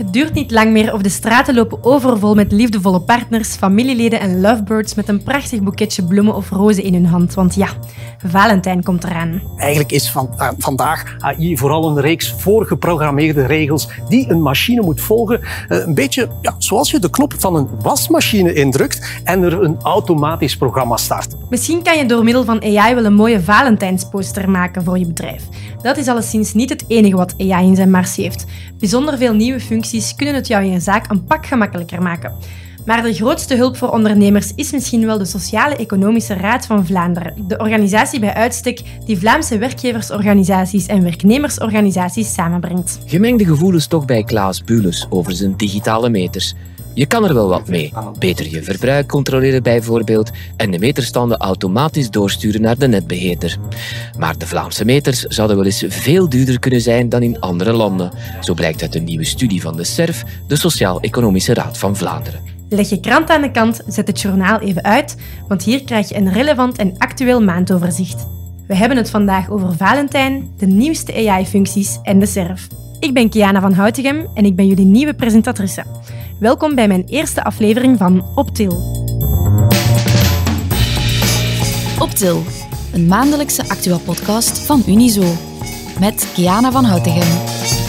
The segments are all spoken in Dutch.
Het duurt niet lang meer of de straten lopen overvol met liefdevolle partners, familieleden en lovebirds met een prachtig boeketje bloemen of rozen in hun hand. Want ja, Valentijn komt eraan. Eigenlijk is van, uh, vandaag AI vooral een reeks voorgeprogrammeerde regels die een machine moet volgen. Uh, een beetje ja, zoals je de knop van een wasmachine indrukt en er een automatisch programma start. Misschien kan je door middel van AI wel een mooie Valentijnsposter maken voor je bedrijf. Dat is alleszins niet het enige wat AI in zijn mars heeft. Bijzonder veel nieuwe functies kunnen het jou in je zaak een pak gemakkelijker maken. Maar de grootste hulp voor ondernemers is misschien wel de Sociale-Economische Raad van Vlaanderen, de organisatie bij uitstek die Vlaamse werkgeversorganisaties en werknemersorganisaties samenbrengt. Gemengde gevoelens toch bij Klaas Bules over zijn digitale meters. Je kan er wel wat mee. Beter je verbruik controleren bijvoorbeeld en de meterstanden automatisch doorsturen naar de netbeheerder. Maar de Vlaamse meters zouden wel eens veel duurder kunnen zijn dan in andere landen. Zo blijkt uit een nieuwe studie van de SERF, de Sociaal-Economische Raad van Vlaanderen. Leg je krant aan de kant, zet het journaal even uit, want hier krijg je een relevant en actueel maandoverzicht. We hebben het vandaag over Valentijn, de nieuwste AI-functies en de SERF. Ik ben Kiana van Houtegem en ik ben jullie nieuwe presentatrice. Welkom bij mijn eerste aflevering van Optil. Optil, een maandelijkse actua-podcast van Unizo. Met Kiana van Houtegem.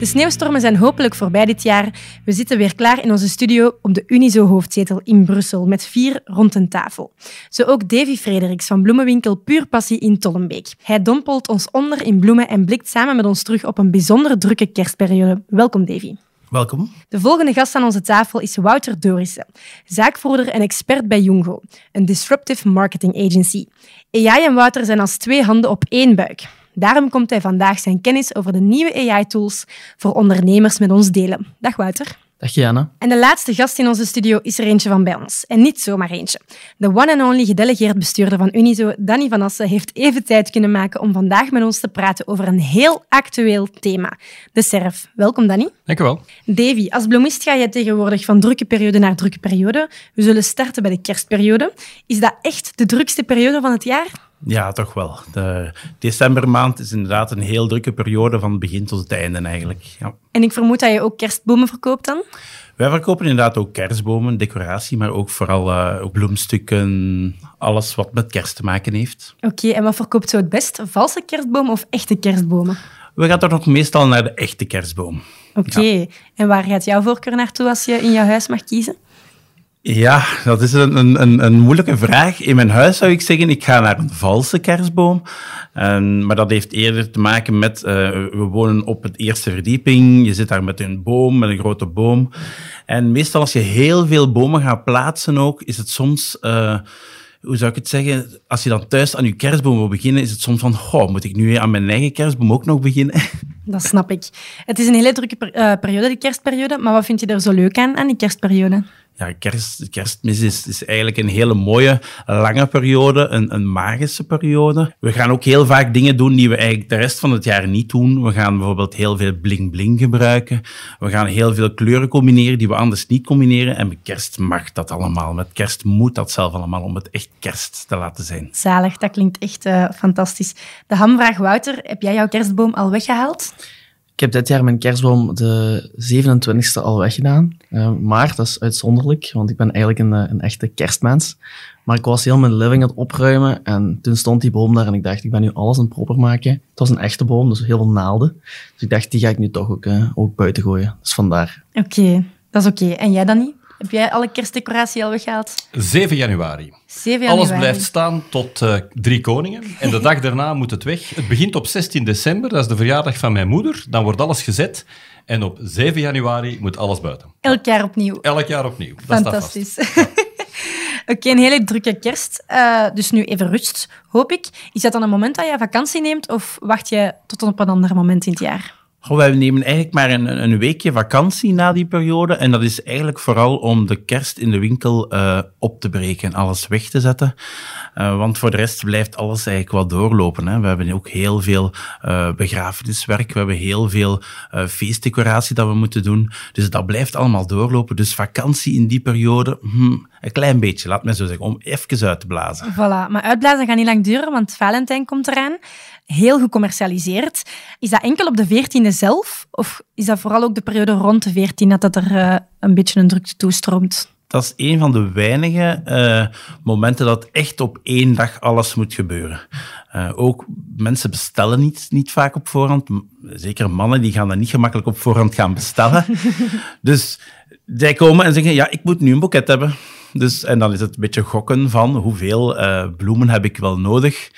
De sneeuwstormen zijn hopelijk voorbij dit jaar. We zitten weer klaar in onze studio op de Unizo-hoofdzetel in Brussel met vier rond een tafel. Zo ook Davy Frederiks van bloemenwinkel Puur Passie in Tollenbeek. Hij dompelt ons onder in bloemen en blikt samen met ons terug op een bijzonder drukke kerstperiode. Welkom, Davy. Welkom. De volgende gast aan onze tafel is Wouter Dorissen, zaakvoerder en expert bij Jungo, een disruptive marketing agency. AI en Wouter zijn als twee handen op één buik. Daarom komt hij vandaag zijn kennis over de nieuwe AI-tools voor ondernemers met ons delen. Dag Wouter. Dag Jana. En de laatste gast in onze studio is er eentje van bij ons. En niet zomaar eentje. De one and only gedelegeerd bestuurder van Unizo, Danny van Assen, heeft even tijd kunnen maken om vandaag met ons te praten over een heel actueel thema. De SERF. Welkom Danny. Dank u wel. Davy, als bloemist ga je tegenwoordig van drukke periode naar drukke periode. We zullen starten bij de kerstperiode. Is dat echt de drukste periode van het jaar? Ja, toch wel. De decembermaand is inderdaad een heel drukke periode van het begin tot het einde eigenlijk. Ja. En ik vermoed dat je ook kerstbomen verkoopt dan? Wij verkopen inderdaad ook kerstbomen, decoratie, maar ook vooral uh, bloemstukken, alles wat met kerst te maken heeft. Oké, en wat verkoopt zo het best? Valse kerstbomen of echte kerstbomen? We gaan toch nog meestal naar de echte kerstboom. Oké, ja. en waar gaat jouw voorkeur naartoe als je in jouw huis mag kiezen? Ja, dat is een, een, een moeilijke vraag. In mijn huis zou ik zeggen, ik ga naar een valse kerstboom. Um, maar dat heeft eerder te maken met, uh, we wonen op het eerste verdieping. Je zit daar met een boom, met een grote boom. En meestal als je heel veel bomen gaat plaatsen ook, is het soms... Uh, hoe zou ik het zeggen? Als je dan thuis aan je kerstboom wil beginnen, is het soms van, goh, moet ik nu aan mijn eigen kerstboom ook nog beginnen? Dat snap ik. Het is een hele drukke uh, periode, de kerstperiode. Maar wat vind je er zo leuk aan, aan die kerstperiode? Ja, kerst, kerstmis is, is eigenlijk een hele mooie, lange periode, een, een magische periode. We gaan ook heel vaak dingen doen die we eigenlijk de rest van het jaar niet doen. We gaan bijvoorbeeld heel veel bling-bling gebruiken. We gaan heel veel kleuren combineren die we anders niet combineren. En met kerst mag dat allemaal. Met kerst moet dat zelf allemaal om het echt kerst te laten zijn. Zalig, dat klinkt echt uh, fantastisch. De hamvraag, Wouter, heb jij jouw kerstboom al weggehaald? Ik heb dit jaar mijn kerstboom de 27e al weggedaan. Uh, maar dat is uitzonderlijk, want ik ben eigenlijk een, een, echte kerstmens. Maar ik was heel mijn living aan het opruimen en toen stond die boom daar en ik dacht, ik ben nu alles aan het proper maken. Het was een echte boom, dus heel veel naalden. Dus ik dacht, die ga ik nu toch ook, uh, ook buiten gooien. Dus vandaar. Oké, okay, dat is oké. Okay. En jij dan niet? Heb jij alle kerstdecoratie al weggehaald? 7 januari. 7 januari. Alles blijft staan tot uh, Drie Koningen. En de dag daarna moet het weg. Het begint op 16 december, dat is de verjaardag van mijn moeder. Dan wordt alles gezet. En op 7 januari moet alles buiten. Elk jaar opnieuw. Elk jaar opnieuw. Fantastisch. Oké, okay, een hele drukke kerst. Uh, dus nu even rust, hoop ik. Is dat dan een moment dat je vakantie neemt of wacht je tot op een ander moment in het jaar? Wij nemen eigenlijk maar een, een, weekje vakantie na die periode. En dat is eigenlijk vooral om de kerst in de winkel uh, op te breken en alles weg te zetten. Uh, want voor de rest blijft alles eigenlijk wat doorlopen. Hè. We hebben ook heel veel uh, begrafeniswerk. We hebben heel veel feestdecoratie dat we moeten doen. Dus dat blijft allemaal doorlopen. Dus vakantie in die periode, hmm, Een klein beetje, laat me zo zeggen, om even uit te blazen. Voilà, maar uitblazen gaat niet lang duren, want Valentijn komt eraan. Heel gecommercialiseerd. Is dat enkel op de 14e zelf? Of is dat vooral ook de periode rond de 14 dat dat er uh, een beetje een drukte toestroomt? dat is een van de weinige uh, momenten dat echt op één dag alles moet gebeuren. Uh, ook mensen bestellen niet, niet vaak op voorhand. Zeker mannen, die gaan dat niet gemakkelijk op voorhand gaan bestellen. dus zij komen en zeggen, ja, ik moet nu een boeket hebben. Dus, en dan is het een beetje gokken van hoeveel uh, bloemen heb ik wel nodig.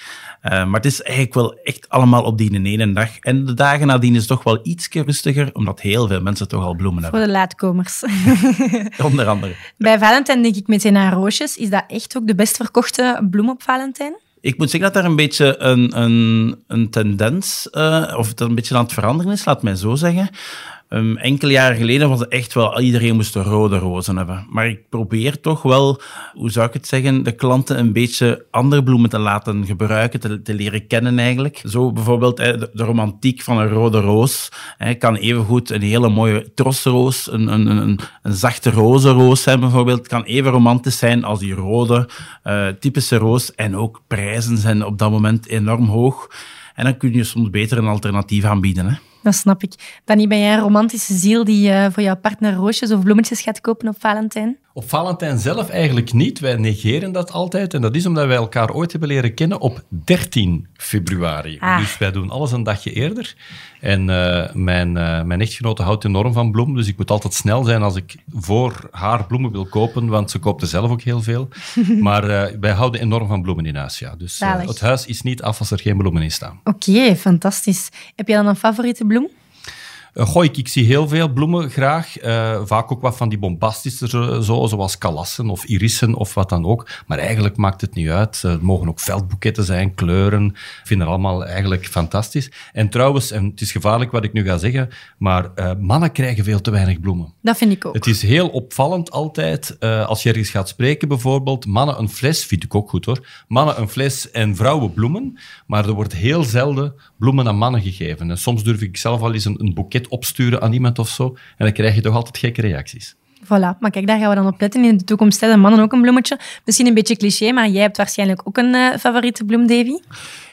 Uh, maar het is eigenlijk wel echt allemaal op die ene dag. En de dagen nadien is het toch wel iets rustiger, omdat heel veel mensen toch al bloemen hebben. Voor de laatkomers. Onder andere. Bij Valentijn denk ik meteen aan roosjes. Is dat echt ook de best verkochte bloem op Valentijn? Ik moet zeggen dat er een beetje een, een, een tendens, uh, of het een beetje aan het veranderen is, laat mij zo zeggen. Um, enkele jaren geleden was het echt wel, iedereen moest rode rozen hebben. Maar ik probeer toch wel, hoe zou ik het zeggen, de klanten een beetje andere bloemen te laten gebruiken, te, leren kennen eigenlijk. Zo bijvoorbeeld de, romantiek van een rode roos. Hè, kan evengoed een hele mooie trosroos, een, een, een, een zachte rozenroos zijn bijvoorbeeld. kan even romantisch zijn als die rode, uh, typische roos. En ook prijzen zijn op dat moment enorm hoog. En dan kun je soms beter een alternatief aanbieden. Hè. Dat snap ik. Danny, ben jij een romantische ziel die uh, voor jouw partner roosjes of bloemetjes gaat kopen op Valentijn? Op Valentijn zelf eigenlijk niet. Wij negeren dat altijd. En dat is omdat wij elkaar ooit hebben leren kennen op 13 februari. Ah. Dus wij doen alles een dagje eerder. En uh, mijn, uh, mijn echtgenote houdt enorm van bloemen. Dus ik moet altijd snel zijn als ik voor haar bloemen wil kopen. Want ze koopt er zelf ook heel veel. maar uh, wij houden enorm van bloemen in huis. Ja. Dus het huis is niet af als er geen bloemen in staan. Oké, okay, fantastisch. Heb jij dan een favoriete bloem? Uh, goh, ik, ik, zie heel veel bloemen graag. Uh, vaak ook wat van die bombastische, zo, zoals kalassen of irissen of wat dan ook. Maar eigenlijk maakt het niet uit. Uh, het mogen ook veldboeketten zijn, kleuren. Ik vind het allemaal eigenlijk fantastisch. En trouwens, en het is gevaarlijk wat ik nu ga zeggen, maar mannen krijgen veel te weinig bloemen. Dat vind ik ook. Het is heel opvallend altijd, als je ergens gaat spreken bijvoorbeeld, mannen een fles, vind ik ook goed hoor, mannen een fles en vrouwen bloemen, maar er wordt heel zelden bloemen aan mannen gegeven. En soms durf ik zelf al eens een, een boeket opsturen aan iemand of zo. En dan krijg je toch altijd gekke reacties. Voilà, maar kijk, daar gaan we dan op letten. In de toekomst stellen mannen ook een bloemetje. Misschien een beetje cliché, maar jij hebt waarschijnlijk ook een uh, favoriete bloem, Davy?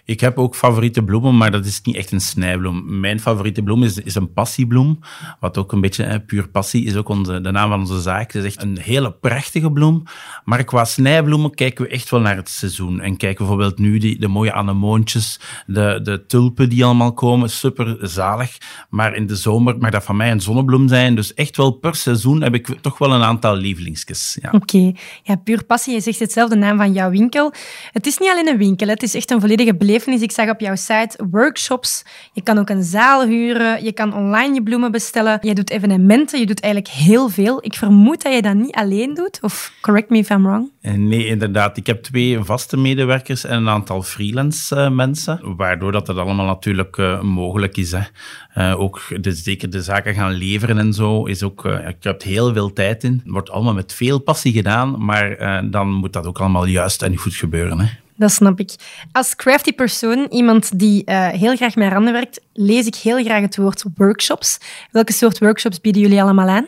Ik heb ook favoriete bloemen, maar dat is niet echt een snijbloem. Mijn favoriete bloem is, is een passiebloem, wat ook een beetje, puur passie, is ook onze, de naam van onze zaak. Het is echt een hele prachtige bloem. Maar qua snijbloemen kijken we echt wel naar het seizoen. En kijken bijvoorbeeld nu die, de mooie anemoontjes, de, de tulpen die allemaal komen, super zalig. Maar in de zomer mag dat van mij een zonnebloem zijn. Dus echt wel per seizoen heb ik toch wel een aantal lievelingsjes. Ja. Oké, ja, puur passie. Je zegt hetzelfde naam van jouw winkel. Het is niet alleen een winkel, het is echt een volledige beleving ik zag op jouw site workshops. Je kan ook een zaal huren. Je kan online je bloemen bestellen. Je doet evenementen. Je doet eigenlijk heel veel. Ik vermoed dat je dat niet alleen doet. Of correct me if I'm wrong. Nee, inderdaad. Ik heb twee vaste medewerkers en een aantal freelance uh, mensen. Waardoor dat, dat allemaal natuurlijk uh, mogelijk is. Hè. Ook de, zeker de zaken gaan leveren en zo. Is ook, je hebt heel veel tijd in. Wordt allemaal met veel passie gedaan. Maar dan moet dat ook allemaal juist en goed gebeuren. Hè. Dat snap ik. Als crafty persoon, iemand die uh, heel graag met handen werkt, lees ik heel graag het woord workshops. Welke soort workshops bieden jullie allemaal aan?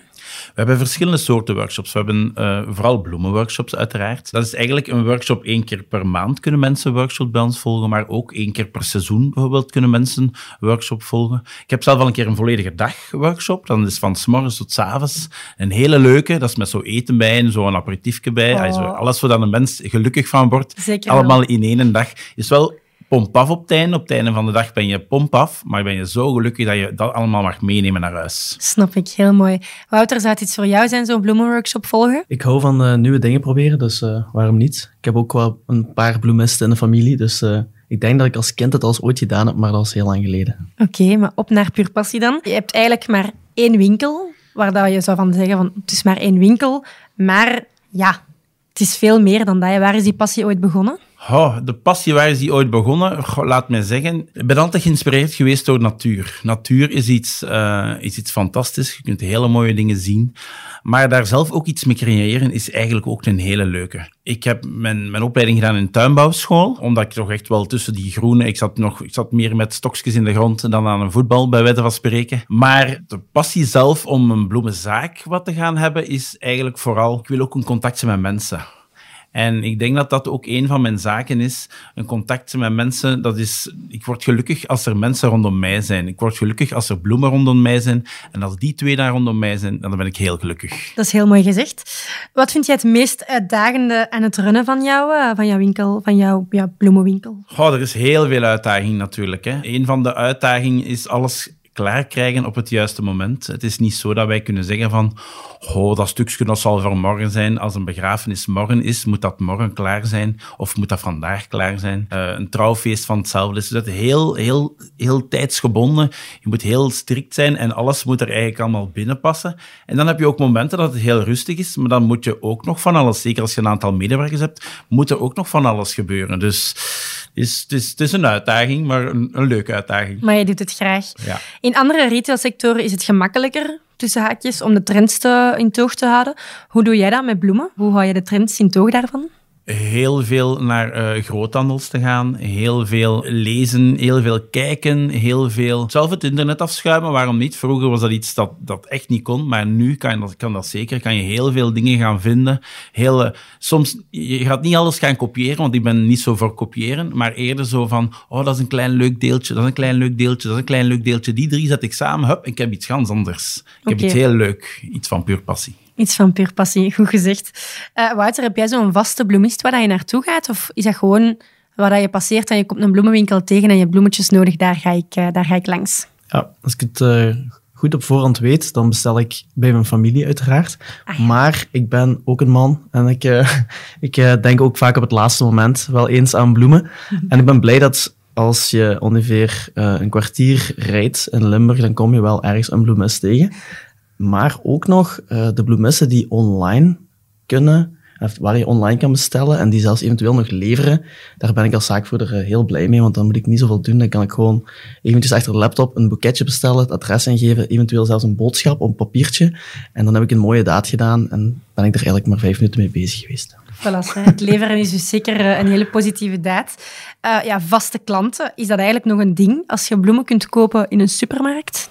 We hebben verschillende soorten workshops. We hebben uh, vooral bloemenworkshops uiteraard. Dat is eigenlijk een workshop één keer per maand kunnen mensen workshop bij ons volgen, maar ook één keer per seizoen bijvoorbeeld kunnen mensen workshop volgen. Ik heb zelf al een keer een volledige dag workshop. Dan is van s morgens tot s avonds een hele leuke. Dat is met zo eten bij en zo een aperitiefje bij. Oh. Also, alles waar een mens gelukkig van wordt. Zeker allemaal wel. in één dag. Is wel pomp af op het einde. Op het einde van de dag ben je pomp af, maar ben je zo gelukkig dat je dat allemaal mag meenemen naar huis. Snap ik, heel mooi. Wouter, zou het iets voor jou zijn, zo'n bloemenworkshop volgen? Ik hou van uh, nieuwe dingen proberen, dus uh, waarom niet? Ik heb ook wel een paar bloemisten in de familie, dus... Uh, ik denk dat ik als kind het al ooit gedaan heb, maar dat is heel lang geleden. Oké, okay, maar op naar puur passie dan. Je hebt eigenlijk maar één winkel, waar dat je zou van zeggen van het is maar één winkel, maar ja, het is veel meer dan dat. Waar is die passie ooit begonnen? De passie waar is die ooit begonnen? Laat mij zeggen, ik ben altijd geïnspireerd geweest door natuur. Natuur is iets, uh, is iets fantastisch. Je kunt hele mooie dingen zien. Maar daar zelf ook iets mee creëren is eigenlijk ook een hele leuke. Ik heb mijn, mijn opleiding gedaan in tuinbouwschool, omdat ik toch echt wel tussen die groene... Ik zat, nog, ik zat meer met stokjes in de grond dan aan een voetbal, bij wijze van spreken. Maar de passie zelf om een bloemenzaak wat te gaan hebben, is eigenlijk vooral... Ik wil ook een contact met mensen. En ik denk dat dat ook een van mijn zaken is. Een contact met mensen, dat is... Ik word gelukkig als er mensen rondom mij zijn. Ik word gelukkig als er bloemen rondom mij zijn. En als die twee daar rondom mij zijn, dan ben ik heel gelukkig. Dat is heel mooi gezegd. Wat vind jij het meest uitdagende aan het runnen van, jou, eh, van jouw winkel, van jouw ja, bloemenwinkel? Oh, er is heel veel uitdaging natuurlijk. Hè. Een van de uitdagingen is alles klaar krijgen op het juiste moment. Het is niet zo dat wij kunnen zeggen van, oh, dat stukje dat zal voor morgen zijn. Als een begrafenis morgen is, moet dat morgen klaar zijn of moet dat vandaag klaar zijn. Uh, een trouwfeest van hetzelfde is dat heel, heel, heel tijdsgebonden. Je moet heel strikt zijn en alles moet er eigenlijk allemaal binnenpassen. En dan heb je ook momenten dat het heel rustig is, maar dan moet je ook nog van alles, zeker als je een aantal medewerkers hebt, moet er ook nog van alles gebeuren. Dus is, het, is, het is een uitdaging, maar een, een leuke uitdaging. Maar je doet het graag. Ja. In andere retailsectoren is het gemakkelijker, tussen haakjes, om de trends te, in toog te houden. Hoe doe jij dat met bloemen? Hoe hou je de trends in toog daarvan? Heel veel naar uh, groothandels te gaan, heel veel lezen, heel veel kijken, heel veel zelf het internet afschuimen. Waarom niet? Vroeger was dat iets dat, dat echt niet kon, maar nu kan dat, kan dat zeker. Kan je heel veel dingen gaan vinden. Heel, uh, soms, je gaat niet alles gaan kopiëren, want ik ben niet zo voor kopiëren, maar eerder zo van, oh, dat is een klein leuk deeltje, dat is een klein leuk deeltje, dat is een klein leuk deeltje. Die drie zet ik samen, hup, ik heb iets ganz anders. Ik okay. heb iets heel leuk, iets van puur passie. Iets van puur passie, goed gezegd. Uh, Wouter, heb jij zo'n vaste bloemist waar je naartoe gaat? Of is dat gewoon waar je passeert en je komt een bloemenwinkel tegen en je hebt bloemetjes nodig, daar ga ik, uh, daar ga ik langs? Ja, als ik het uh, goed op voorhand weet, dan bestel ik bij mijn familie uiteraard. Ah, ja. Maar ik ben ook een man en ik, ik denk ook vaak op het laatste moment wel eens aan bloemen. en ik ben blij dat als je ongeveer een kwartier rijdt in Limburg, dan kom je wel ergens een bloemist tegen. Maar ook nog uh, de bloemissen die online kunnen, waar je online kan bestellen en die zelfs eventueel nog leveren. Daar ben ik als zaakvoerder uh, heel blij mee, want dan moet ik niet zoveel doen. Dan kan ik gewoon eventjes achter de laptop een boeketje bestellen, het adres ingeven, eventueel zelfs een boodschap op een papiertje. En dan heb ik een mooie daad gedaan en ben ik er eigenlijk maar vijf minuten mee bezig geweest. Voilà, het leveren is dus zeker eh, een hele positieve daad. Ja, vaste klanten, is dat eigenlijk nog een ding als je bloemen kunt kopen in een supermarkt?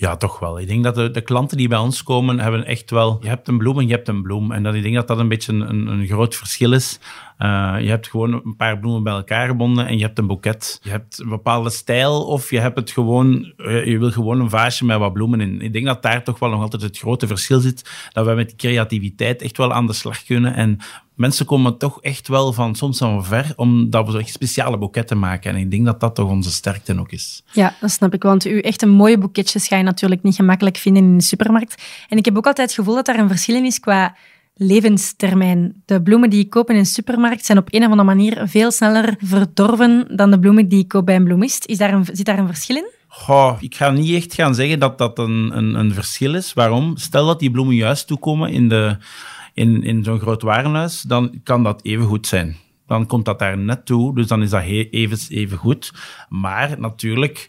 Ja, toch wel. Ik denk dat de, de, klanten die bij ons komen, hebben echt wel... Je hebt een bloem en je hebt een bloem. En dat, ik denk dat dat een beetje een, een groot verschil is. Uh, je hebt gewoon een paar bloemen bij elkaar gebonden en je hebt een boeket. Je hebt een bepaalde stijl of je hebt het gewoon... Je wil gewoon een vaasje met wat bloemen in. Ik denk dat daar toch wel nog altijd het grote verschil zit. Dat we met die creativiteit echt wel aan de slag kunnen. En mensen komen toch echt wel van soms van ver, omdat we echt speciale boeketten maken. En ik denk dat dat toch onze sterkte ook is. Ja, dat snap ik. Want u echt een mooie boeketjes ga je natuurlijk niet gemakkelijk vinden in de supermarkt. En ik heb ook altijd het gevoel dat daar een verschil in is qua levenstermijn. De bloemen die ik koop in een supermarkt zijn op een of andere manier veel sneller verdorven dan de bloemen die ik koop bij een bloemist. Is daar een, zit daar een verschil in? Goh, ik ga niet echt gaan zeggen dat dat een, een, een verschil is. Waarom? Stel dat die bloemen juist toekomen in de in, in zo'n groot warenhuis, dan kan dat even goed zijn. Dan komt dat daar net toe, dus dan is dat even, even goed. Maar natuurlijk,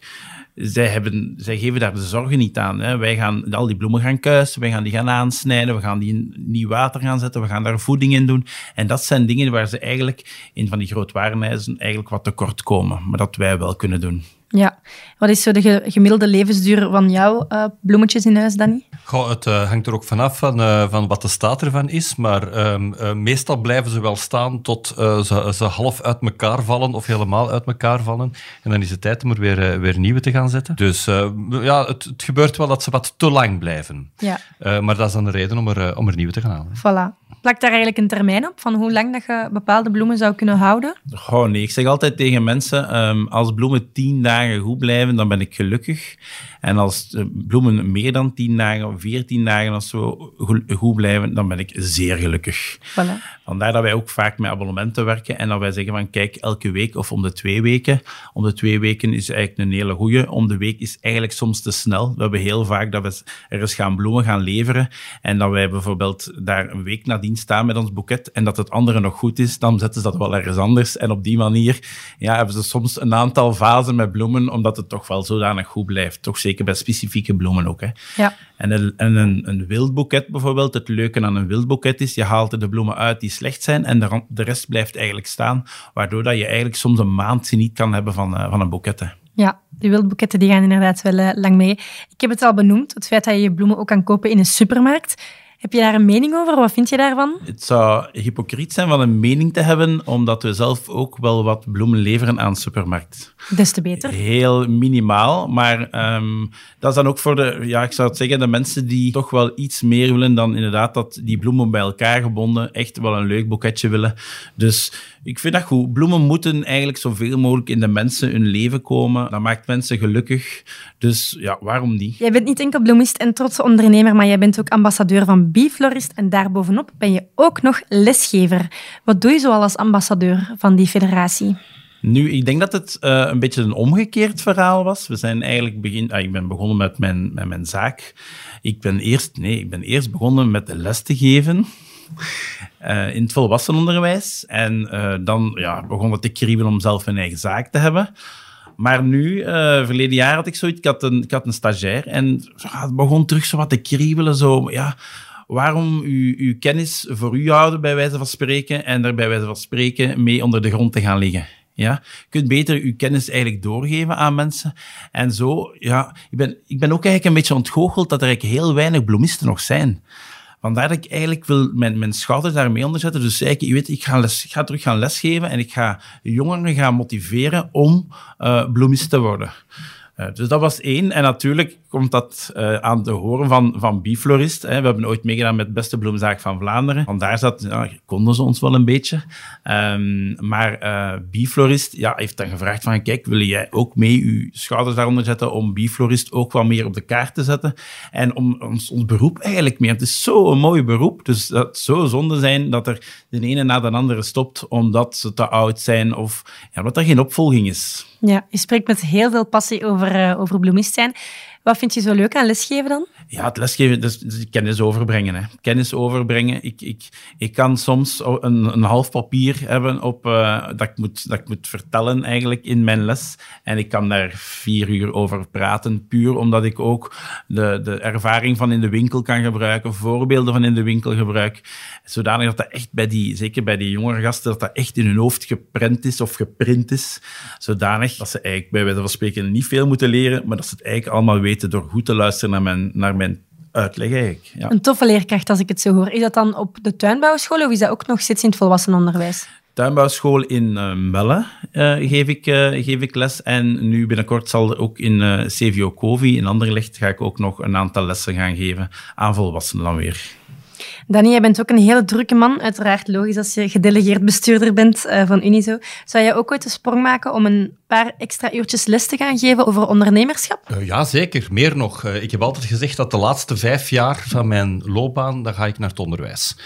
zij, hebben, geven daar de zorgen niet aan. Hè. Wij gaan al die bloemen gaan kuisen, wij gaan die gaan aansnijden, we gaan die in nieuw water gaan zetten, we gaan daar voeding in doen. En dat zijn dingen waar ze eigenlijk in van die grootwarenhuizen eigenlijk wat tekort komen, maar dat wij wel kunnen doen. Ja. Wat is zo de gemiddelde levensduur van jouw uh, bloemetjes in huis, Danny? Goh, het uh, hangt er ook vanaf van, uh, van wat de staat ervan is. Maar um, meestal blijven ze wel staan tot ze, ze, half uit elkaar vallen of helemaal uit elkaar vallen. En dan is het tijd om er weer, weer nieuwe te gaan zetten. Dus ja, het, het, gebeurt wel dat ze wat te lang blijven. Ja. maar dat is dan de reden om er, om er nieuwe te gaan halen. Voilà. Plakt daar eigenlijk een termijn op van hoe lang dat je bepaalde bloemen zou kunnen houden? Goh, nee. Ik zeg altijd tegen mensen, um, als bloemen tien dagen goed blijven, dan ben ik gelukkig. En als bloemen meer dan tien dagen of veertien dagen of zo goed blijven, dan ben ik zeer gelukkig. Voilà. Vandaar dat wij ook vaak met abonnementen werken en dat wij zeggen van kijk, elke week of om de twee weken. Om de twee weken is eigenlijk een hele goeie. Om de week is eigenlijk soms te snel. We hebben heel vaak dat we er eens gaan bloemen gaan leveren en dat wij bijvoorbeeld daar een week nadien staan met ons boeket en dat het andere nog goed is, dan zetten ze dat wel ergens anders. En op die manier ja, hebben ze soms een aantal vazen met bloemen, omdat het toch wel zodanig goed blijft. Toch zeker bij specifieke bloemen ook. Hè. Ja. En, een, en een, een wild boeket bijvoorbeeld, het leuke aan een wild boeket is, je haalt er de bloemen uit die slecht zijn en de, de rest blijft eigenlijk staan, waardoor dat je eigenlijk soms een maand niet kan hebben van, eh, van een boeket. hè. Ja, die wildboeketten die gaan inderdaad wel eh, lang mee. Ik heb het al benoemd, het feit dat je je bloemen ook kan kopen in een supermarkt. Heb je daar een mening over? Wat vind je daarvan? Het zou hypocriet zijn van een mening te hebben, omdat we zelf ook wel wat bloemen leveren aan de supermarkt. Des te beter. Heel minimaal, maar ehm, dat is dan ook voor de, ja, ik zou het zeggen, de mensen die toch wel iets meer willen dan inderdaad dat die bloemen bij elkaar gebonden echt wel een leuk boeketje willen. Dus ik vind dat goed. Bloemen moeten eigenlijk zoveel mogelijk in de mensen hun leven komen. Dat maakt mensen gelukkig. Dus ja, waarom niet? Jij bent niet enkel bloemist en trotse ondernemer, maar jij bent ook ambassadeur van Biflorist. En daarbovenop ben je ook nog lesgever. Wat doe je zoal als ambassadeur van die federatie? Nu, ik denk dat het eh, een beetje een omgekeerd verhaal was. We zijn eigenlijk begin, ah, ik ben begonnen met mijn, met mijn zaak. Ik ben eerst, nee, ik ben eerst begonnen met de les te geven. eh, in het volwassenenonderwijs. En eh, dan ja, begon het te kriebelen om zelf mijn eigen zaak te hebben. Maar nu, eh, verleden jaar had ik zoiets, ik had een, ik had een stagiair en ja, het begon terug zo wat te kriebelen. Zo, ja, waarom uw, uw kennis voor u houden, bij wijze van spreken, en er bij wijze van spreken mee onder de grond te gaan liggen. Ja, je kunt beter uw kennis eigenlijk doorgeven aan mensen. En zo, ja, ik ben, ik ben ook eigenlijk een beetje ontgoocheld dat er eigenlijk heel weinig bloemisten nog zijn. Vandaar dat ik eigenlijk wil mijn, mijn schouders daarmee onderzetten. Dus ik, je weet, ik ga, les, ik ga terug gaan lesgeven en ik ga jongeren gaan motiveren om uh, bloemist te worden. Uh, dus dat was één. En natuurlijk komt dat uh, aan de horen van, van Biflorist. Hè. We hebben ooit meegedaan met Beste Bloemzaak van Vlaanderen. Vandaar zat, ja, konden ze ons wel een beetje. Um, maar uh, Biflorist ja, heeft dan gevraagd van, kijk, wil jij ook mee je schouders daaronder zetten om Biflorist ook wat meer op de kaart te zetten? En om ons, ons beroep eigenlijk meer. Het is zo'n mooi beroep, dus dat zou zonde zijn dat er de ene na de andere stopt omdat ze te oud zijn of ja, er geen opvolging is. Ja, je spreekt met heel veel passie over, uh, over bloemist zijn. Wat vind je zo leuk aan lesgeven dan? Ja, het lesgeven, dus, dus kennis overbrengen. Hè. Kennis overbrengen. Ik, ik, ik kan soms een, een half papier hebben op, uh, dat, ik moet, dat ik moet vertellen eigenlijk in mijn les. En ik kan daar vier uur over praten, puur omdat ik ook de, de ervaring van in de winkel kan gebruiken, voorbeelden van in de winkel gebruik. Zodanig dat dat echt bij die, zeker bij die jongere gasten, dat dat echt in hun hoofd geprent is of geprint is. Zodanig dat ze eigenlijk bij wijze van spreken niet veel moeten leren, maar dat ze het eigenlijk allemaal weten door goed te luisteren naar mijn, naar mijn uitleg eigenlijk. Ja. Een toffe leerkracht als ik het zo hoor. Is dat dan op de tuinbouwschool of is dat ook nog steeds in het volwassenenonderwijs? Tuinbouwschool in uh, Melle uh, geef, ik, uh, geef ik les. En nu binnenkort zal er ook in uh, CVO Covi in Anderlecht ga ik ook nog een aantal lessen gaan geven aan volwassenen dan weer. Danny, jij bent ook een hele drukke man. Uiteraard logisch als je gedelegeerd bestuurder bent uh, van Unizo. Zou jij ook ooit de sprong maken om een paar extra uurtjes les te gaan geven over ondernemerschap? Uh, ja, zeker. Meer nog. Uh, ik heb altijd gezegd dat de laatste vijf jaar van mijn loopbaan, dan ga ik naar het onderwijs.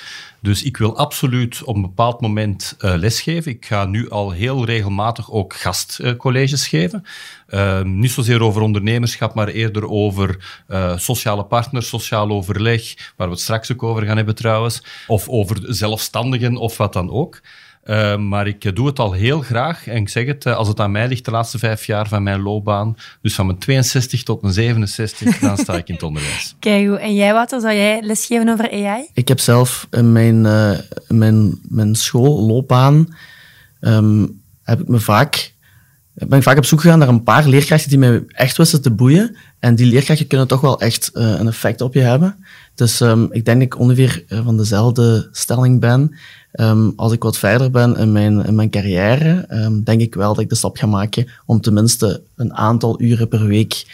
Dus ik wil absoluut op een bepaald moment uh, lesgeven. Ik ga nu al heel regelmatig ook gastcolleges geven. Uh, niet zozeer over ondernemerschap, maar eerder over uh, sociale partners, sociaal overleg, waar we het straks ook over gaan hebben trouwens. Of over zelfstandigen of wat dan ook. Uh, maar ik doe het al heel graag. En ik zeg het, als het aan mij ligt, de laatste vijf jaar van mijn loopbaan, dus van mijn 62 tot mijn 67, dan sta ik in het onderwijs. Kijk, en jij, Wouter, zou jij lesgeven over AI? Ik heb zelf in mijn, uh, mijn, mijn schoolloopbaan, um, heb ik me vaak, ben ik vaak op zoek gegaan naar een paar leerkrachten die mij echt wisten te boeien. En die leerkrachten kunnen toch wel echt uh, een effect op je hebben. Dus um, ik denk dat ik ongeveer van dezelfde stelling ben. Um, als ik wat verder ben in mijn, in mijn carrière, um, denk ik wel dat ik de stap ga maken om tenminste een aantal uren per week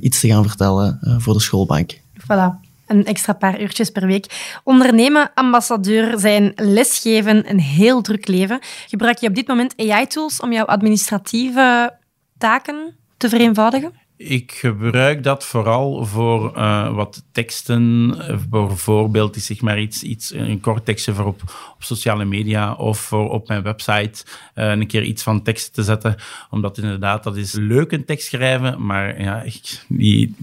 iets te gaan vertellen uh, voor de schoolbank. Voilà. Een extra paar uurtjes per week. Ondernemen, ambassadeur zijn, lesgeven, een heel druk leven. Gebruik je op dit moment AI-tools om jouw administratieve taken te vereenvoudigen? Ik gebruik dat vooral voor uh, wat teksten, bijvoorbeeld is zeg maar iets, iets, een kort tekstje voor op, op sociale media of voor op mijn website uh, een keer iets van tekst te zetten. Omdat inderdaad, dat is leuk een tekst schrijven, maar ja, ik, die,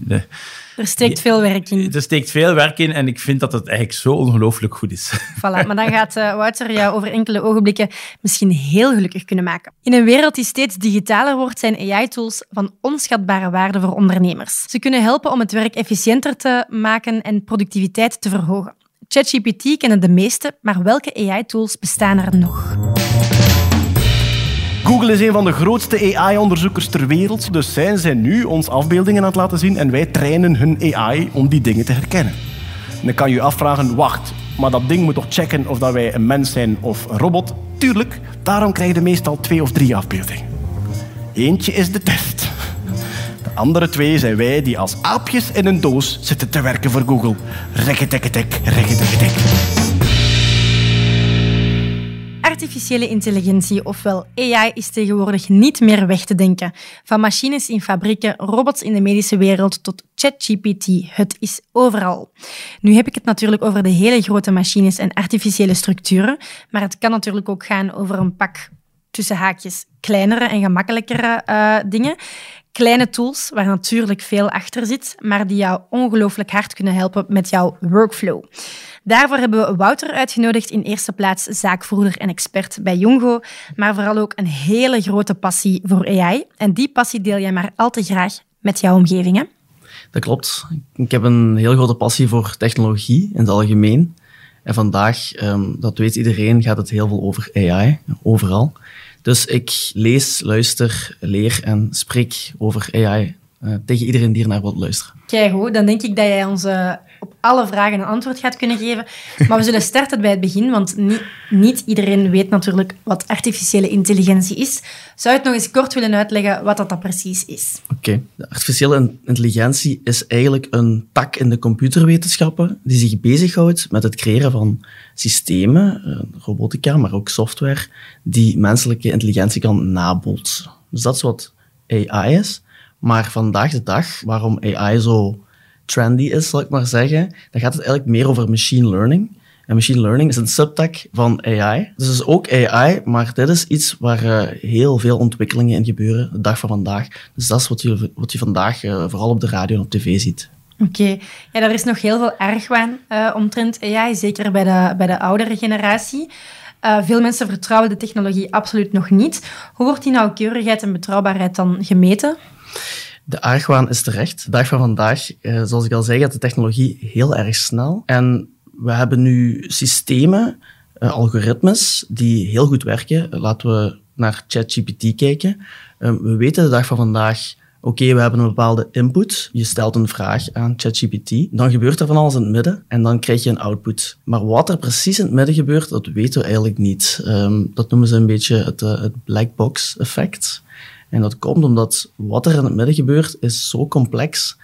er steekt veel werk in. Er steekt veel werk in en ik vind dat het eigenlijk zo ongelooflijk goed is. Voilà, maar dan gaat uh, Wouter jou over enkele ogenblikken misschien heel gelukkig kunnen maken. In een wereld die steeds digitaler wordt, zijn AI-tools van onschatbare waarde voor ondernemers. Ze kunnen helpen om het werk efficiënter te maken en productiviteit te verhogen. ChatGPT kennen de meeste, maar welke AI-tools bestaan er nog? Google is een van de grootste AI-onderzoekers ter wereld, dus zijn zij nu ons afbeeldingen aan het laten zien en wij trainen hun AI om die dingen te herkennen. En dan kan je je afvragen, wacht, maar dat ding moet toch checken of dat wij een mens zijn of een robot? Tuurlijk, daarom krijg je meestal twee of drie afbeeldingen. Eentje is de test. De andere twee zijn wij die als aapjes in een doos zitten te werken voor Google. Rekketekketek, rekketekketek. Artificiële intelligentie, ofwel AI, is tegenwoordig niet meer weg te denken. Van machines in fabrieken, robots in de medische wereld tot ChatGPT. Het is overal. Nu heb ik het natuurlijk over de hele grote machines en artificiële structuren, maar het kan natuurlijk ook gaan over een pak tussen haakjes kleinere en gemakkelijkere uh, dingen. Kleine tools waar natuurlijk veel achter zit, maar die jou ongelooflijk hard kunnen helpen met jouw workflow. Daarvoor hebben we Wouter uitgenodigd, in eerste plaats zaakvoerder en expert bij Jungo, maar vooral ook een hele grote passie voor AI. En die passie deel jij maar al te graag met jouw omgeving, hè? Dat klopt. Ik heb een heel grote passie voor technologie in het algemeen. En vandaag, ehm, dat weet iedereen, gaat het heel veel over AI, overal. Dus ik lees, luister, leer en spreek over AI uh, tegen iedereen die er naar wilt luisteren. Kijk dan denk ik dat jij uh, op alle vragen een antwoord gaat kunnen geven. Maar we zullen starten bij het begin, want niet, niet iedereen weet natuurlijk wat artificiële intelligentie is. Zou je het nog eens kort willen uitleggen wat dat, dat precies is? Oké. Artificiële intelligentie is eigenlijk een tak in de computerwetenschappen die zich bezighoudt met het creëren van systemen, eh, robotica, maar ook software, die menselijke intelligentie kan nabootsen. Dus dat is wat AI is. Maar vandaag de dag, waarom AI zo trendy is, zal ik maar zeggen, dan gaat het eigenlijk meer over machine learning. En machine learning is een subtak van AI. Dus is ook AI, maar dit is iets waar uh, heel veel ontwikkelingen in gebeuren, de dag van vandaag. Dus dat is wat je, wat vandaag uh, vooral op de radio en op tv ziet. Oké, ja, er is nog heel veel argwaan uh, omtrent AI, zeker bij de, bij de oudere generatie. veel mensen vertrouwen de technologie absoluut nog niet. Hoe wordt die nauwkeurigheid en betrouwbaarheid dan gemeten? De argwaan is terecht. De dag van vandaag, eh, zoals ik al zei, gaat de technologie heel erg snel. En we hebben nu systemen, uh, algoritmes, die heel goed werken. Laten we naar ChatGPT kijken. Uh, we weten de dag van vandaag, oké, we hebben een bepaalde input. Je stelt een vraag aan ChatGPT. Dan gebeurt er van alles in het midden en dan krijg je een output. Maar wat er precies in het midden gebeurt, dat weten we eigenlijk niet. Um, dat noemen ze een beetje het, het black box effect. En dat komt omdat wat er in het midden gebeurt, is zo complex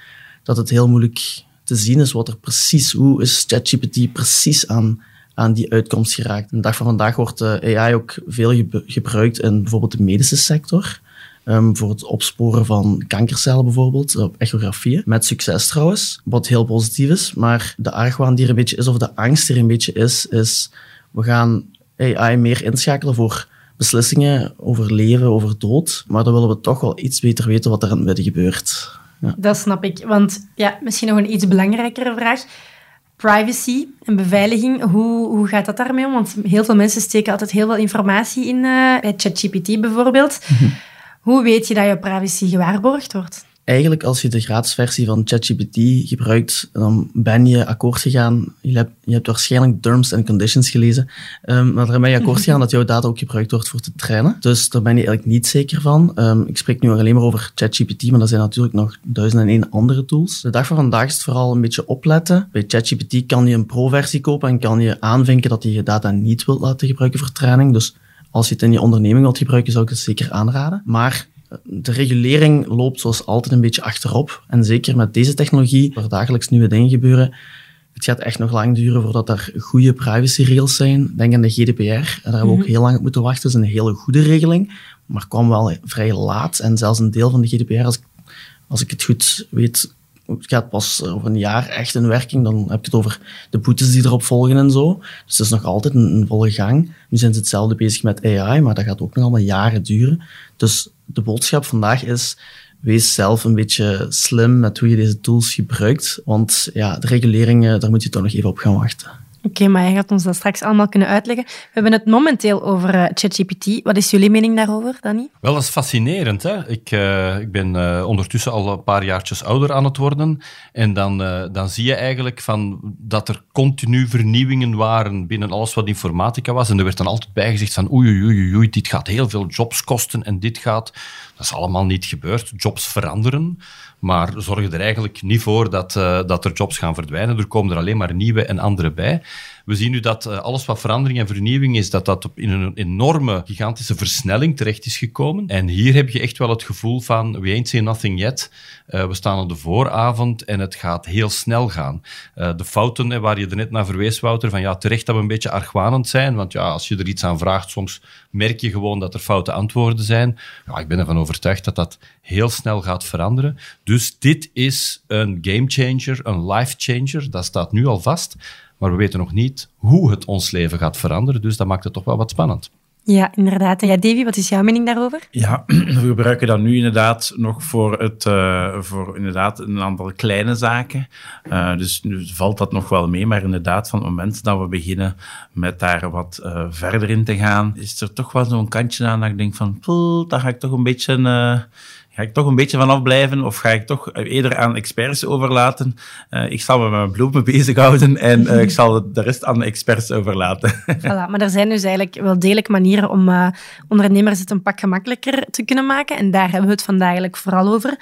dat het heel moeilijk te zien is wat er precies, hoe is ChatGPT precies aan, aan die uitkomst geraakt. de dag van vandaag wordt AI ook veel gebruikt in bijvoorbeeld de medische sector. Um, voor het opsporen van kankercellen bijvoorbeeld, op echografieën. Met succes trouwens, wat heel positief is. Maar de argwaan die er een beetje is, of de angst die er een beetje is, is we gaan AI meer inschakelen voor beslissingen over leven, over dood. Maar dan willen we toch wel iets beter weten wat er in het midden gebeurt. Ja. Dat snap ik. Want ja, misschien nog een iets belangrijkere vraag. Privacy en beveiliging, hoe, hoe gaat dat daarmee om? Want heel veel mensen steken altijd heel veel informatie in, uh, bij ChatGPT bijvoorbeeld. Mhm. Hoe weet je dat je privacy gewaarborgd wordt? Eigenlijk als je de gratis versie van ChatGPT gebruikt, dan ben je akkoord gegaan. Je hebt, je hebt waarschijnlijk terms and conditions gelezen, um, maar daar ben je akkoord gegaan dat jouw data ook gebruikt wordt voor te trainen. Dus daar ben je eigenlijk niet zeker van. Um, ik spreek nu alleen maar over ChatGPT, maar er zijn natuurlijk nog duizenden en één andere tools. De dag van vandaag is het vooral een beetje opletten. Bij ChatGPT kan je een pro-versie kopen en kan je aanvinken dat je je data niet wilt laten gebruiken voor training. Dus als je het in je onderneming wilt gebruiken, zou ik het zeker aanraden. Maar de regulering loopt zoals altijd een beetje achterop. En zeker met deze technologie, waar dagelijks nieuwe dingen gebeuren, het gaat echt nog lang duren voordat er goede privacy-regels zijn. Denk aan de GDPR. Daar hebben we ook mhm. heel lang op moeten wachten. Dat is een hele goede regeling, maar kwam wel vrij laat. En zelfs een deel van de GDPR, als ik als ik het goed weet, gaat pas over een jaar echt in werking. Dan heb je het over de boetes die erop volgen en zo. Dus het is nog altijd een, een volle gang. Nu zijn ze hetzelfde bezig met AI, maar dat gaat ook nog allemaal jaren duren. Dus de boodschap vandaag is, wees zelf een beetje slim met hoe je deze tools gebruikt. Want ja, de reguleringen, daar moet je toch nog even op gaan wachten. Oké, maar jij gaat ons dat straks allemaal kunnen uitleggen. We hebben het momenteel over uh, ChatGPT. Wat is jullie mening daarover, Danny? Wel, dat is fascinerend. Hè? Ik, uh, ik ben uh, ondertussen al een paar jaartjes ouder aan het worden. En dan, dan zie je eigenlijk van dat er continu vernieuwingen waren binnen alles wat informatica was. En er werd dan altijd bijgezegd van oei, oei, oei, dit gaat heel veel jobs kosten en dit gaat... Dat is allemaal niet gebeurd. Jobs veranderen maar zorgen er eigenlijk niet voor dat, uh, dat er jobs gaan verdwijnen. Er komen er alleen maar nieuwe en andere bij. We zien nu dat uh, alles wat verandering en vernieuwing is, dat dat in een enorme, gigantische versnelling terecht is gekomen. En hier heb je echt wel het gevoel van, we ain't seen nothing yet. Uh, we staan aan de vooravond en het gaat heel snel gaan. Uh, de fouten, waar je er net naar verwees, Wouter, van ja, terecht dat we een beetje argwanend zijn, want ja, als je er iets aan vraagt, soms merk je gewoon dat er foute antwoorden zijn. Ja, ik ben ervan overtuigd dat dat heel snel gaat veranderen. Dus dit is een gamechanger, een life changer, dat staat nu al vast. Maar we weten nog niet hoe het ons leven gaat veranderen, dus dat maakt het toch wel wat spannend. Ja, inderdaad. En ja, Davy, wat is jouw mening daarover? Ja, we gebruiken dat nu inderdaad nog voor, het, uh, voor inderdaad een aantal kleine zaken. Uh, dus nu valt dat nog wel mee, maar inderdaad, van het moment dat we beginnen met daar wat uh, verder in te gaan, is er toch wel zo'n kantje aan dat ik denk van, daar ga ik toch een beetje Ga ik toch een beetje vanaf blijven of ga ik toch eerder aan experts overlaten? Uh, ik zal me met mijn bloemen bezighouden en uh, ik zal de rest aan de experts overlaten. Voilà, maar er zijn dus eigenlijk wel degelijk manieren om uh, ondernemers het een pak gemakkelijker te kunnen maken. En daar hebben we het vandaag eigenlijk vooral over.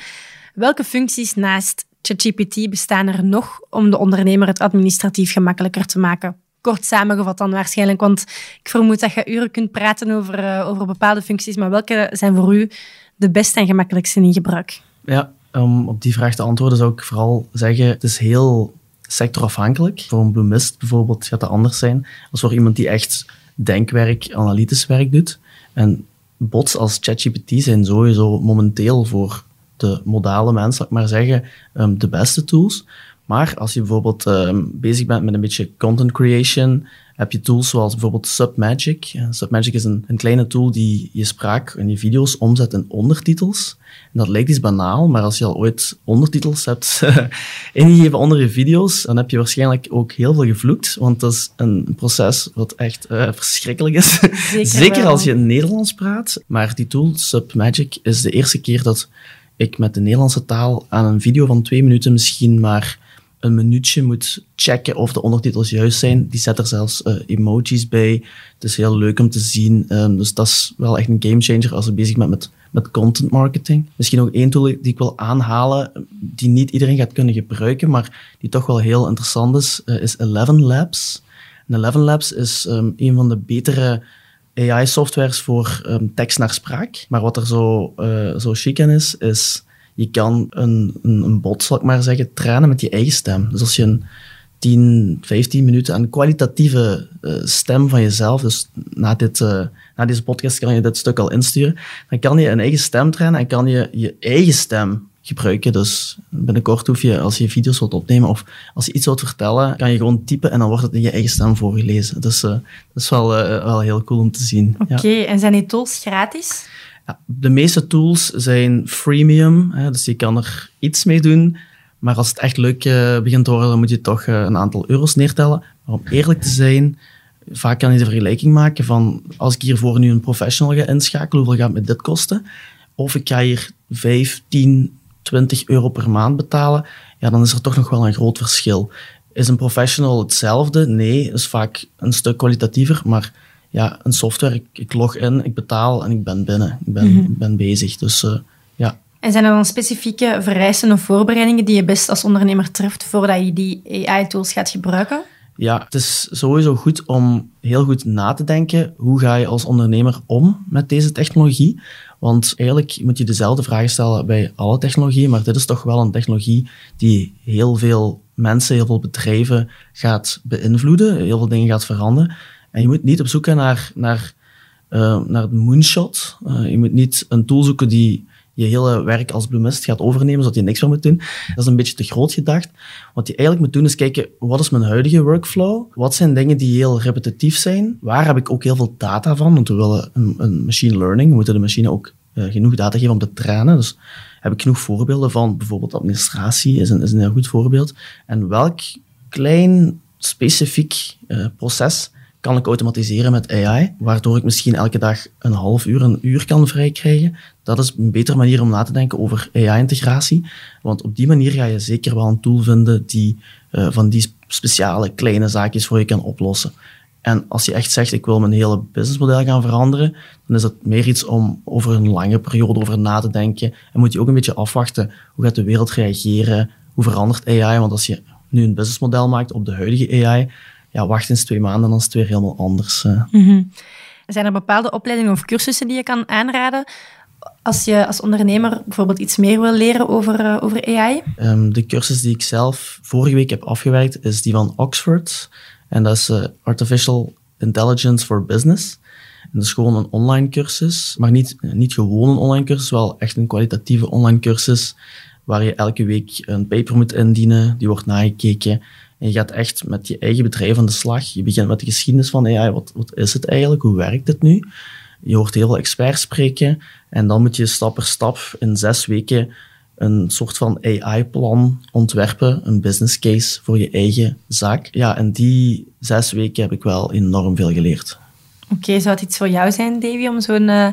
Welke functies naast ChatGPT bestaan er nog om de ondernemer het administratief gemakkelijker te maken? Kort samengevat dan waarschijnlijk, want ik vermoed dat je uren kunt praten over, over bepaalde functies, maar welke zijn voor u de beste en gemakkelijkste in gebruik? Ja, om op die vraag te antwoorden zou ik vooral zeggen, het is heel sectorafhankelijk. Voor een bloemist bijvoorbeeld gaat dat anders zijn als voor iemand die echt denkwerk, analytisch werk doet. En bots als ChatGPT zijn sowieso momenteel voor de modale mensen, zal ik maar zeggen, ehm, de beste tools. Maar als je bijvoorbeeld um, bezig bent met een beetje content creation, heb je tools zoals bijvoorbeeld Submagic. Submagic is een, een, kleine tool die je spraak en je video's omzet in ondertitels. En dat lijkt iets banaal, maar als je al ooit ondertitels hebt ingegeven onder je video's, dan heb je waarschijnlijk ook heel veel gevloekt, want dat is een proces wat echt uh, verschrikkelijk is. Zeker, Zeker als je Nederlands praat. Maar die tool, Submagic, is de eerste keer dat ik met de Nederlandse taal aan een video van twee minuten misschien maar een minuutje moet checken of de ondertitels juist zijn. Die zet er zelfs uh, emojis bij. Het is heel leuk om te zien. Um, dus dat is wel echt een gamechanger als je bezig bent met, met content marketing. Misschien nog één tool die ik wil aanhalen, die niet iedereen gaat kunnen gebruiken, maar die toch wel heel interessant is, uh, is Eleven Labs. En Eleven Labs is um, een van de betere AI-softwares voor um, tekst naar spraak. Maar wat er zo, uh, zo chic aan is, is je kan een, een, een, zal ik maar zeggen, trainen met je eigen stem. Dus als je een 10, 15 minuten aan kwalitatieve uh, stem van jezelf, dus na, dit, uh, na deze podcast kan je dit stuk al insturen, dan kan je een eigen stem trainen en kan je je eigen stem gebruiken. Dus binnenkort hoef je, als je video's wilt opnemen of als je iets wilt vertellen, kan je gewoon typen en dan wordt het in je eigen stem voorgelezen. Dus uh, dat is wel, wel heel cool om te zien. Oké, en zijn die tools gratis? De meeste tools zijn freemium, hè, dus je kan er iets mee doen. Maar als het echt leuk uh, begint te worden, dan moet je toch uh, een aantal euro's neertellen. Maar om eerlijk te zijn, vaak kan je de vergelijking maken van als ik hiervoor nu een professional ga inschakelen, hoeveel gaat me dit kosten? Of ik ga hier 5, 10, 20 euro per maand betalen, ja, dan is er toch nog wel een groot verschil. Is een professional hetzelfde? Nee, is vaak een stuk kwalitatiever, maar ja, een software, ik, ik, log in, ik betaal en ik ben binnen. Ik ben, mm -hmm. ben bezig. Dus uh, ja. En zijn er dan specifieke vereisten of voorbereidingen die je best als ondernemer treft voordat je die AI-tools gaat gebruiken? Ja, het is sowieso goed om heel goed na te denken. Hoe ga je als ondernemer om met deze technologie? Want eigenlijk moet je dezelfde vragen stellen bij alle technologieën, maar dit is toch wel een technologie die heel veel mensen, heel veel bedrijven gaat beïnvloeden, heel veel dingen gaat veranderen. En je moet niet op zoek gaan naar, naar, uh, naar het moonshot. Uh, je moet niet een tool zoeken die je hele werk als bloemist gaat overnemen, zodat je niks meer moet doen. Dat is een beetje te groot gedacht. Wat je eigenlijk moet doen is kijken, wat is mijn huidige workflow? Wat zijn dingen die heel repetitief zijn? Waar heb ik ook heel veel data van? Want we willen een, een machine learning, we moeten de machine ook uh, genoeg data geven om te trainen. Dus heb ik genoeg voorbeelden van, bijvoorbeeld administratie is een, is een heel goed voorbeeld. En welk klein specifiek proces kan ik automatiseren met AI, waardoor ik misschien elke dag een half uur, een uur kan vrijkrijgen. Dat is een betere manier om na te denken over AI-integratie. Want op die manier ga je zeker wel een tool vinden die uh, van die speciale kleine zaakjes voor je kan oplossen. En als je echt zegt, ik wil mijn hele businessmodel gaan veranderen, dan is dat meer iets om over een lange periode over na te denken. En moet je ook een beetje afwachten, hoe gaat de wereld reageren? Hoe verandert AI? Want als je nu een businessmodel maakt op de huidige AI, ja, wacht eens twee maanden, dan is het weer helemaal anders. Mm -hmm. Zijn er bepaalde opleidingen of cursussen die je kan aanraden als je als ondernemer bijvoorbeeld iets meer wil leren over, uh, over AI? Um, de cursus die ik zelf vorige week heb afgewerkt, is die van Oxford. En dat is uh, Artificial Intelligence for Business. En dat is gewoon een online cursus, maar niet, niet gewoon een online cursus, wel echt een kwalitatieve online cursus waar je elke week een paper moet indienen, die wordt nagekeken. En je gaat echt met je eigen bedrijf aan de slag. Je begint met de geschiedenis van AI. Wat, wat is het eigenlijk? Hoe werkt het nu? Je hoort heel veel experts spreken. En dan moet je stap per stap in zes weken een soort van AI-plan ontwerpen, een business case voor je eigen zaak. Ja, en die zes weken heb ik wel enorm veel geleerd. Oké, zou het iets voor jou zijn, Davy, om zo'n uh,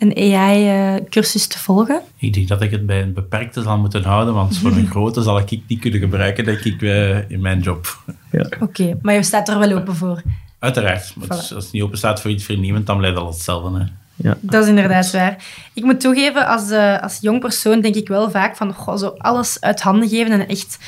een AI-cursus te volgen? Ik denk dat ik het bij een beperkte zal moeten houden, want voor een grote zal ik niet kunnen gebruiken, denk ik, uh, in mijn job. Ja. Oké, okay, maar je staat er wel open voor? Uiteraard. Maar voilà. als het niet open staat voor iets vernieuwend, dan blijft dat hetzelfde. Hè. Ja. Dat is inderdaad waar. Ik moet toegeven, als, uh, als jong persoon denk ik wel vaak van goh, zo alles uit handen geven en echt...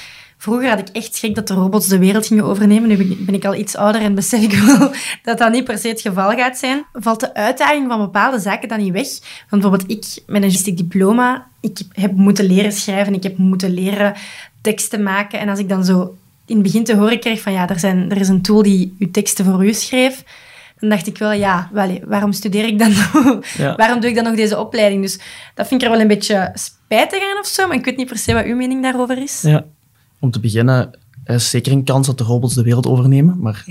Vroeger had ik echt schrik dat de robots de wereld gingen overnemen. Nu ben ik al iets ouder en besef ik wel dat dat niet per se het geval gaat zijn. Valt de uitdaging van bepaalde zaken dan niet weg? Want bijvoorbeeld ik, met een journalistiek diploma, ik heb moeten leren schrijven, ik heb moeten leren teksten maken. En als ik dan zo in het begin te horen kreeg van ja, er, zijn, er is een tool die uw teksten voor u schreef, dan dacht ik wel, ja, wel, waarom studeer ik dan nog? Ja. waarom doe ik dan nog deze opleiding? Dus dat vind ik er wel een beetje spijtig aan of zo, maar ik weet niet per se wat uw mening daarover is. Ja, om te beginnen, is zeker een kans dat de robots de wereld overnemen, maar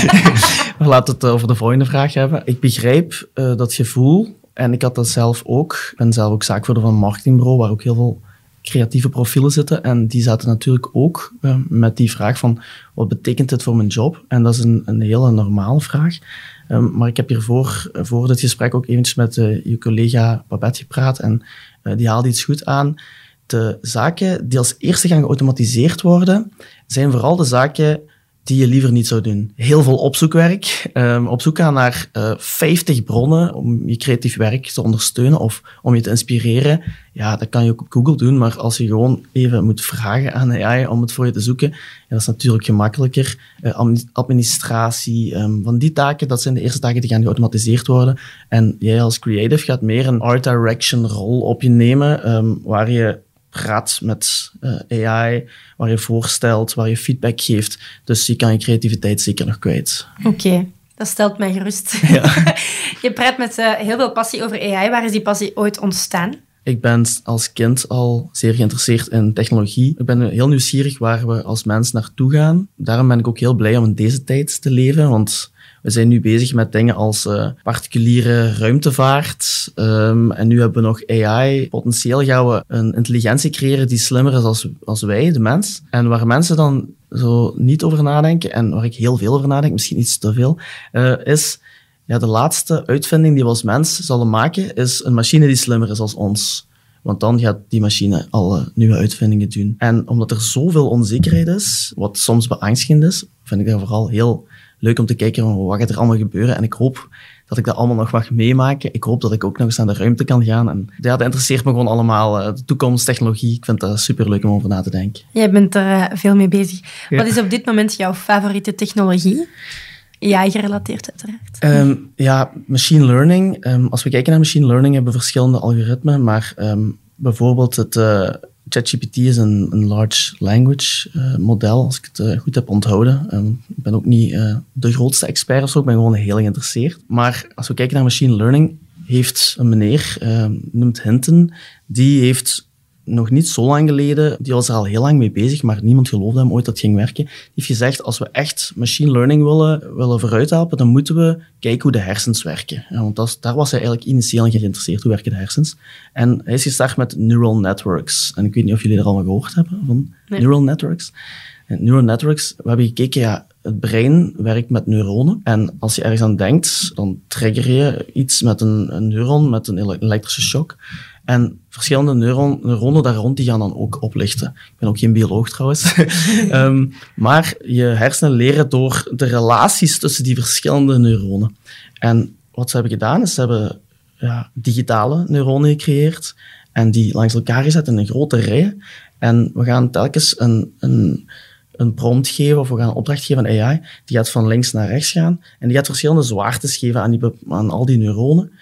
we laten het over de volgende vraag hebben. Ik begrijp uh, dat gevoel, en ik had dat zelf ook. Ik ben zelf ook zaakvoerder van een marketingbureau, waar ook heel veel creatieve profielen zitten. En die zaten natuurlijk ook met die vraag van, wat betekent dit voor mijn job? En dat is een, een hele normale vraag. Um, maar ik heb hiervoor, voor dit gesprek ook eventjes met je collega Babette gepraat en die haalde iets goed aan. De zaken die als eerste gaan geautomatiseerd worden, zijn vooral de zaken die je liever niet zou doen. Heel veel opzoekwerk. Um, op zoek gaan naar uh, 50 bronnen om je creatief werk te ondersteunen of om je te inspireren. Ja, dat kan je ook op Google doen, maar als je gewoon even moet vragen aan AI om het voor je te zoeken, dat is natuurlijk gemakkelijker. Uh, administratie, um, van die taken, dat zijn de eerste taken die gaan geautomatiseerd worden. En jij als creative gaat meer een art direction rol op je nemen, um, waar je praat met uh, AI, waar je voorstelt, waar je feedback geeft. Dus je kan je creativiteit zeker nog kwijt. Oké. Okay. Dat stelt mij gerust. Ja. je praat met uh, heel veel passie over AI. Waar is die passie ooit ontstaan? Ik ben als kind al zeer geïnteresseerd in technologie. Ik ben heel nieuwsgierig waar we als mens naartoe gaan. Daarom ben ik ook heel blij om in deze tijd te leven, want we zijn nu bezig met dingen als uh, particuliere ruimtevaart. Um, en nu hebben we nog AI. Potentieel gaan we een intelligentie creëren die slimmer is als, als wij, de mens. En waar mensen dan zo niet over nadenken, en waar ik heel veel over nadenk, misschien iets te veel, uh, is ja, de laatste uitvinding die we als mens zullen maken, is een machine die slimmer is als ons. Want dan gaat die machine alle nieuwe uitvindingen doen. En omdat er zoveel onzekerheid is, wat soms beangstigend is, vind ik dat vooral heel leuk om te kijken wat gaat er allemaal gebeuren. En ik hoop dat ik dat allemaal nog mag meemaken. Ik hoop dat ik ook nog eens naar de ruimte kan gaan. En ja, dat interesseert me gewoon allemaal. Eh, de toekomst, technologie. Ik vind dat super leuk om over na te denken. Jij bent er uh, veel mee bezig. Ja. Wat is op dit moment jouw favoriete technologie? Ja, gerelateerd uiteraard. Um, ja, machine learning. Um, als we kijken naar machine learning hebben we verschillende algoritmen, maar um, bijvoorbeeld het, uh, ChatGPT is een, large language uh, model, als ik het uh, goed heb onthouden. Um, ik ben ook niet uh, de grootste expert of zo, ik ben gewoon heel geïnteresseerd. Maar als we kijken naar machine learning, heeft een meneer, uh, noemt Hinton, die heeft nog niet zo lang geleden, die was er al heel lang mee bezig, maar niemand geloofde hem ooit dat het ging werken. Die heeft gezegd, als we echt machine learning willen, willen vooruit helpen, dan moeten we kijken hoe de hersens werken. want dat, daar was hij eigenlijk initieel in geïnteresseerd, hoe werken de hersens. En hij is gestart met neural networks. En ik weet niet of jullie er allemaal gehoord hebben van neural networks. En neural networks, we hebben gekeken, ja, het brein werkt met neuronen. En als je ergens aan denkt, dan trigger je iets met een, een neuron, met een elektrische shock. En verschillende neuron, neuronen daar rond die gaan dan ook oplichten. Ik ben ook geen bioloog trouwens. um, maar je hersenen leren door de relaties tussen die verschillende neuronen. En wat ze hebben gedaan, is ze hebben ja, digitale neuronen gecreëerd en die langs elkaar gezet in een grote rij. En we gaan telkens een, een, een prompt geven of we gaan een opdracht geven aan AI. Die gaat van links naar rechts gaan en die gaat verschillende zwaartes geven aan, die, aan al die neuronen.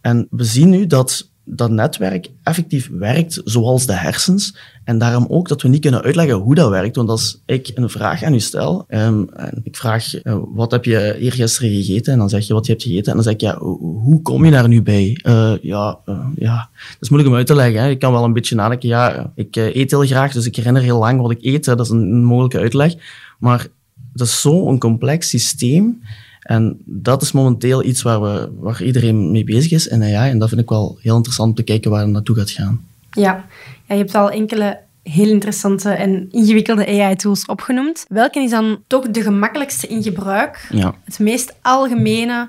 En we zien nu dat dat netwerk effectief werkt zoals de hersens. En daarom ook dat we niet kunnen uitleggen hoe dat werkt. Want als ik een vraag aan u stel, um, en ik vraag, uh, wat heb je eergisteren gegeten? En dan zeg je wat je hebt gegeten. En dan zeg ik, ja, hoe kom je daar nu bij? Uh, ja, uh, ja, dat is moeilijk om uit te leggen. Hè. Ik kan wel een beetje nadenken. Ja, ik eet heel graag, dus ik herinner heel lang wat ik eet. Dat is een, een mogelijke uitleg. Maar dat is zo'n complex systeem. En dat is momenteel iets waar, we, waar iedereen mee bezig is in AI. En dat vind ik wel heel interessant om te kijken waar het naartoe gaat gaan. Ja, ja je hebt al enkele heel interessante en ingewikkelde AI-tools opgenoemd. Welke is dan toch de gemakkelijkste in gebruik? Ja. Het meest algemene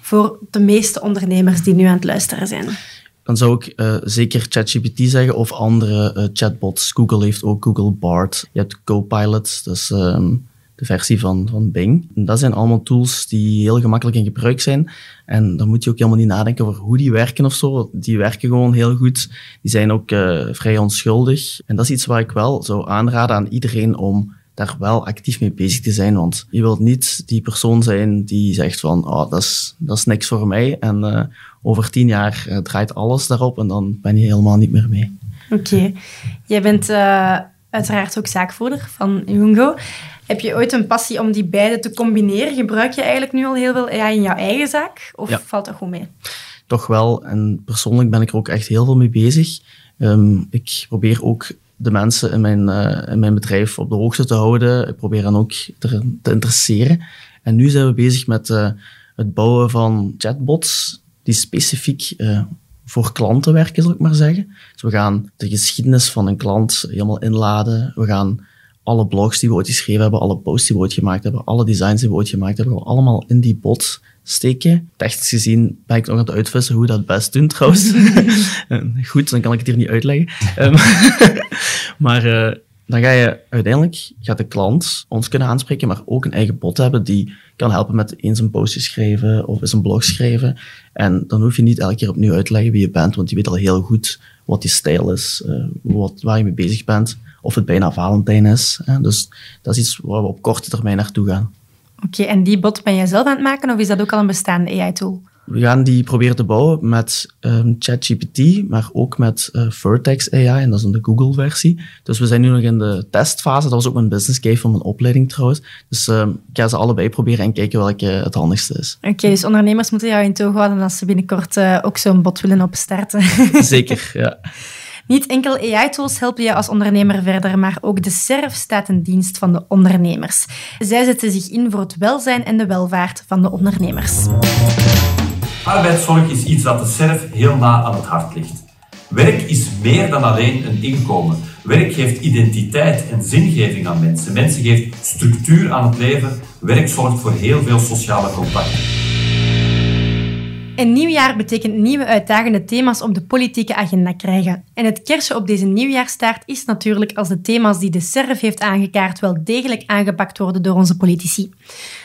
voor de meeste ondernemers die nu aan het luisteren zijn? Dan zou ik uh, zeker ChatGPT zeggen of andere uh, chatbots. Google heeft ook Google Bard. Je hebt Copilot, dus um, de versie van, van Bing. Dat zijn allemaal tools die heel gemakkelijk in gebruik zijn. En dan moet je ook helemaal niet nadenken over hoe die werken of zo. Die werken gewoon heel goed. Die zijn ook uh, vrij onschuldig. En dat is iets waar ik wel zou aanraden aan iedereen om daar wel actief mee bezig te zijn. Want je wilt niet die persoon zijn die zegt van, oh, dat is, dat is niks voor mij. En uh, over tien jaar uh, draait alles daarop en dan ben je helemaal niet meer mee. Oké. Jij bent uiteraard ook zaakvoerder van Jungo. Heb je ooit een passie om die beide te combineren? Gebruik je eigenlijk nu al heel veel AI in jouw eigen zaak? Of ja. valt dat goed mee? Toch wel. En persoonlijk ben ik er ook echt heel veel mee bezig. Um, ik probeer ook de mensen in mijn, uh, in mijn bedrijf op de hoogte te houden. Ik probeer hen ook te, te interesseren. En nu zijn we bezig met uh, het bouwen van chatbots die specifiek uh, voor klanten werken, zal ik maar zeggen. Dus we gaan de geschiedenis van een klant helemaal inladen. We gaan alle blogs die we ooit geschreven hebben, alle posts die we ooit gemaakt hebben, alle designs die we ooit gemaakt hebben, we allemaal in die bot steken. Technisch gezien ben ik nog aan het uitvissen hoe we dat best doen trouwens. Goed, dan kan ik het hier niet uitleggen. um, maar uh, dan ga je uiteindelijk, gaat de klant ons kunnen aanspreken, maar ook een eigen bot hebben die kan helpen met eens een postje schrijven of eens een blog schrijven. En dan hoef je niet elke keer opnieuw uit te leggen wie je bent, want je weet al heel goed wat die stijl is, uh, wat, waar je mee bezig bent of het bijna Valentijn is. Hè. Dus dat is iets waar we op korte termijn naartoe gaan. Oké, en die bot ben jij zelf aan het maken of is dat ook al een bestaande AI-tool? We gaan die proberen te bouwen met um, ChatGPT, maar ook met uh, Vertex AI, en dat is een de Google-versie. Dus we zijn nu nog in de testfase. Dat was ook mijn business case van mijn opleiding trouwens. Dus uh, ik ga ze allebei proberen en kijken welke het handigste is. Oké, okay, dus ondernemers moeten jou in toog houden als ze binnenkort uh, ook zo'n bot willen opstarten. Zeker, ja. Niet enkel AI-tools helpen je als ondernemer verder, maar ook de SERF staat in dienst van de ondernemers. Zij zetten zich in voor het welzijn en de welvaart van de ondernemers. Arbeidszorg is iets dat de SERF heel na aan het hart ligt. Werk is meer dan alleen een inkomen. Werk geeft identiteit en zingeving aan mensen. Mensen geeft structuur aan het leven. Werk zorgt voor heel veel sociale contacten. Een nieuw jaar betekent nieuwe uitdagende thema's op de politieke agenda krijgen. En het kersen op deze nieuwjaarstaart is natuurlijk als de thema's die de SERF heeft aangekaart wel degelijk aangepakt worden door onze politici.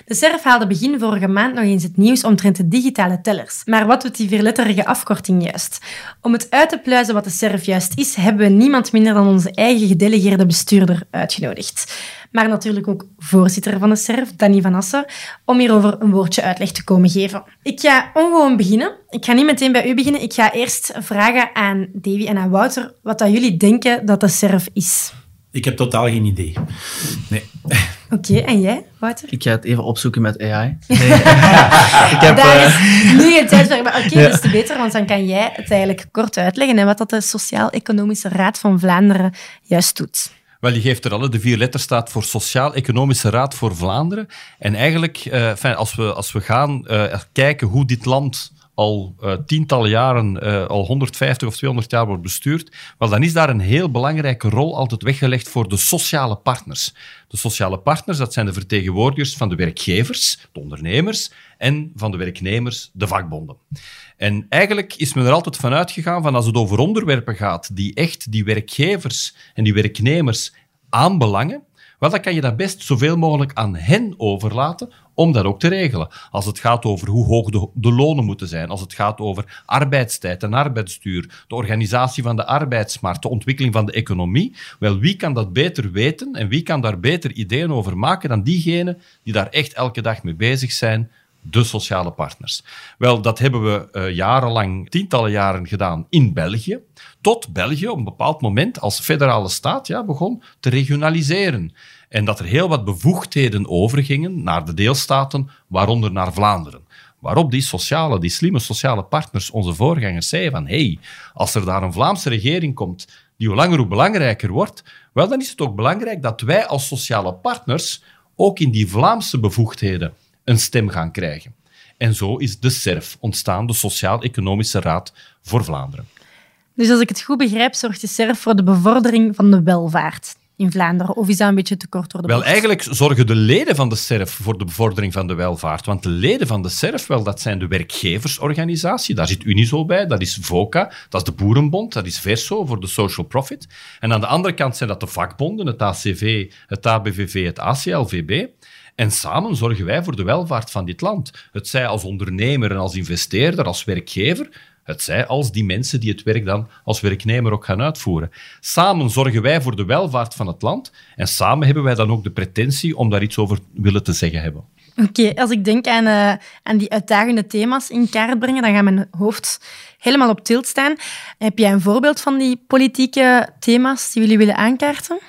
De SERF haalde begin vorige maand nog eens het nieuws omtrent de digitale tellers. Maar wat doet die vierletterige afkorting juist? Om het uit te pluizen wat de SERF juist is, hebben we niemand minder dan onze eigen gedelegeerde bestuurder uitgenodigd maar natuurlijk ook voorzitter van de SERF, Danny van Assen, om hierover een woordje uitleg te komen geven. Ik ga ongewoon beginnen. Ik ga niet meteen bij u beginnen. Ik ga eerst vragen aan Davy en aan Wouter wat dat jullie denken dat de SERF is. Ik heb totaal geen idee. Nee. Oké, en jij, Wouter? Ik ga het even opzoeken met AI. Nee. ik heb, Daar eh, is nu geen tijd voor. Maar oké, dat is te beter, want dan kan jij het eigenlijk kort uitleggen en wat dat de Sociaal-Economische Raad van Vlaanderen juist doet. Wel, je geeft er alle, de vier letters staat voor Sociaal-Economische Raad voor Vlaanderen. En eigenlijk, eh, enfin, als, we, als we gaan eh, kijken hoe dit land al eh, tientallen jaren, eh, al 150 of 200 jaar wordt bestuurd, wel, dan is daar een heel belangrijke rol altijd weggelegd voor de sociale partners. De sociale partners, dat zijn de vertegenwoordigers van de werkgevers, de ondernemers, en van de werknemers, de vakbonden. En eigenlijk is men er altijd van uitgegaan van als het over onderwerpen gaat die echt die werkgevers en die werknemers aanbelangen, wel, dan kan je dat best zoveel mogelijk aan hen overlaten om dat ook te regelen. Als het gaat over hoe hoog de, de lonen moeten zijn, als het gaat over arbeidstijd en arbeidsduur, de organisatie van de arbeidsmarkt, de ontwikkeling van de economie, wel, wie kan dat beter weten en wie kan daar beter ideeën over maken dan diegenen die daar echt elke dag mee bezig zijn, de sociale partners. Wel, dat hebben we eh, jarenlang, tientallen jaren gedaan in België, tot België op een bepaald moment als federale staat ja, begon te regionaliseren. En dat er heel wat bevoegdheden overgingen naar de deelstaten, waaronder naar Vlaanderen. Waarop die sociale, die slimme sociale partners, onze voorgangers, zeiden van hey, als er daar een Vlaamse regering komt die hoe langer hoe belangrijker wordt, wel dan is het ook belangrijk dat wij als sociale partners ook in die Vlaamse bevoegdheden een stem gaan krijgen. En zo is de SERF ontstaan, de Sociaal-Economische Raad voor Vlaanderen. Dus als ik het goed begrijp, zorgt de SERF voor de bevordering van de welvaart in Vlaanderen. Of is dat een beetje te kort door de Wel, bocht? eigenlijk zorgen de leden van de SERF voor de bevordering van de welvaart. Want de leden van de SERF, wel, dat zijn de werkgeversorganisatie. Daar zit Unizo bij, dat is VOCA, dat is de Boerenbond, dat is Verso voor de social profit. En aan de andere kant zijn dat de vakbonden, het ACV, het ABVV, het ACLVB. En samen zorgen wij voor de welvaart van dit land. Het zij als ondernemer en als investeerder, als werkgever, het zij als die mensen die het werk dan als werknemer ook gaan uitvoeren. Samen zorgen wij voor de welvaart van het land en samen hebben wij dan ook de pretentie om daar iets over willen te zeggen hebben. Oké, als ik denk aan, eh, aan die uitdagende thema's in kaart brengen, dan gaat mijn hoofd helemaal op tilt staan. Heb jij een voorbeeld van die politieke thema's die jullie willen aankaarten?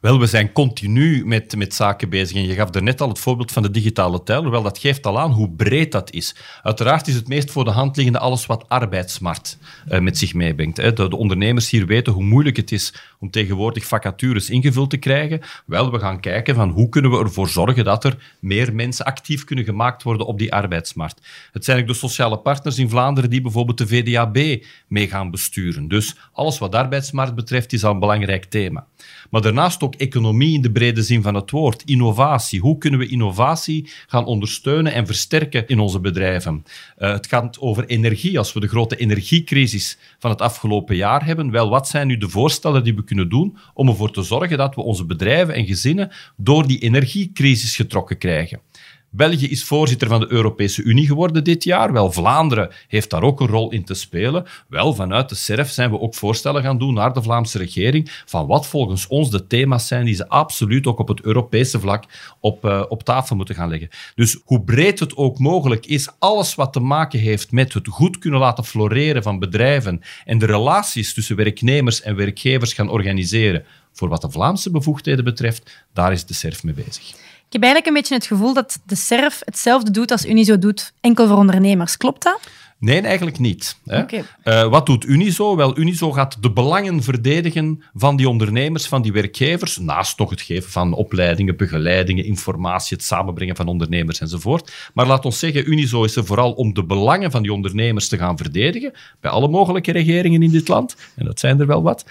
Wel, we zijn continu met, met zaken bezig. En je gaf er net al het voorbeeld van de digitale teller. Wel, dat geeft al aan hoe breed dat is. Uiteraard is het meest voor de hand liggende alles wat arbeidsmarkt eh, met zich meebrengt. Hè. De, de ondernemers hier weten hoe moeilijk het is om tegenwoordig vacatures ingevuld te krijgen. Wel, we gaan kijken van hoe kunnen we ervoor zorgen dat er meer mensen actief kunnen gemaakt worden op die arbeidsmarkt. Het zijn ook de sociale partners in Vlaanderen die bijvoorbeeld de VDAB mee gaan besturen. Dus alles wat arbeidsmarkt betreft is al een belangrijk thema. Maar daarnaast ook economie in de brede zin van het woord, innovatie. Hoe kunnen we innovatie gaan ondersteunen en versterken in onze bedrijven? Uh, het gaat over energie. Als we de grote energiecrisis van het afgelopen jaar hebben, wel, wat zijn nu de voorstellen die we kunnen doen om ervoor te zorgen dat we onze bedrijven en gezinnen door die energiecrisis getrokken krijgen? België is voorzitter van de Europese Unie geworden dit jaar. Wel, Vlaanderen heeft daar ook een rol in te spelen. Wel, vanuit de SERF zijn we ook voorstellen gaan doen naar de Vlaamse regering van wat volgens ons de thema's zijn die ze absoluut ook op het Europese vlak op, uh, op tafel moeten gaan leggen. Dus hoe breed het ook mogelijk is, alles wat te maken heeft met het goed kunnen laten floreren van bedrijven en de relaties tussen werknemers en werkgevers gaan organiseren voor wat de Vlaamse bevoegdheden betreft, daar is de SERF mee bezig. Ik heb eigenlijk een beetje het gevoel dat de SERF hetzelfde doet als Unizo doet, enkel voor ondernemers. Klopt dat? Nee, eigenlijk niet. Hè. Uh, wat doet Unizo? Wel, Unizo gaat de belangen verdedigen van die ondernemers, van die werkgevers, naast nog het geven van opleidingen, begeleidingen, informatie, het samenbrengen van ondernemers enzovoort. Maar laat ons zeggen, Unizo is er vooral om de belangen van die ondernemers te gaan verdedigen, bij alle mogelijke regeringen in dit land, en dat zijn er wel wat.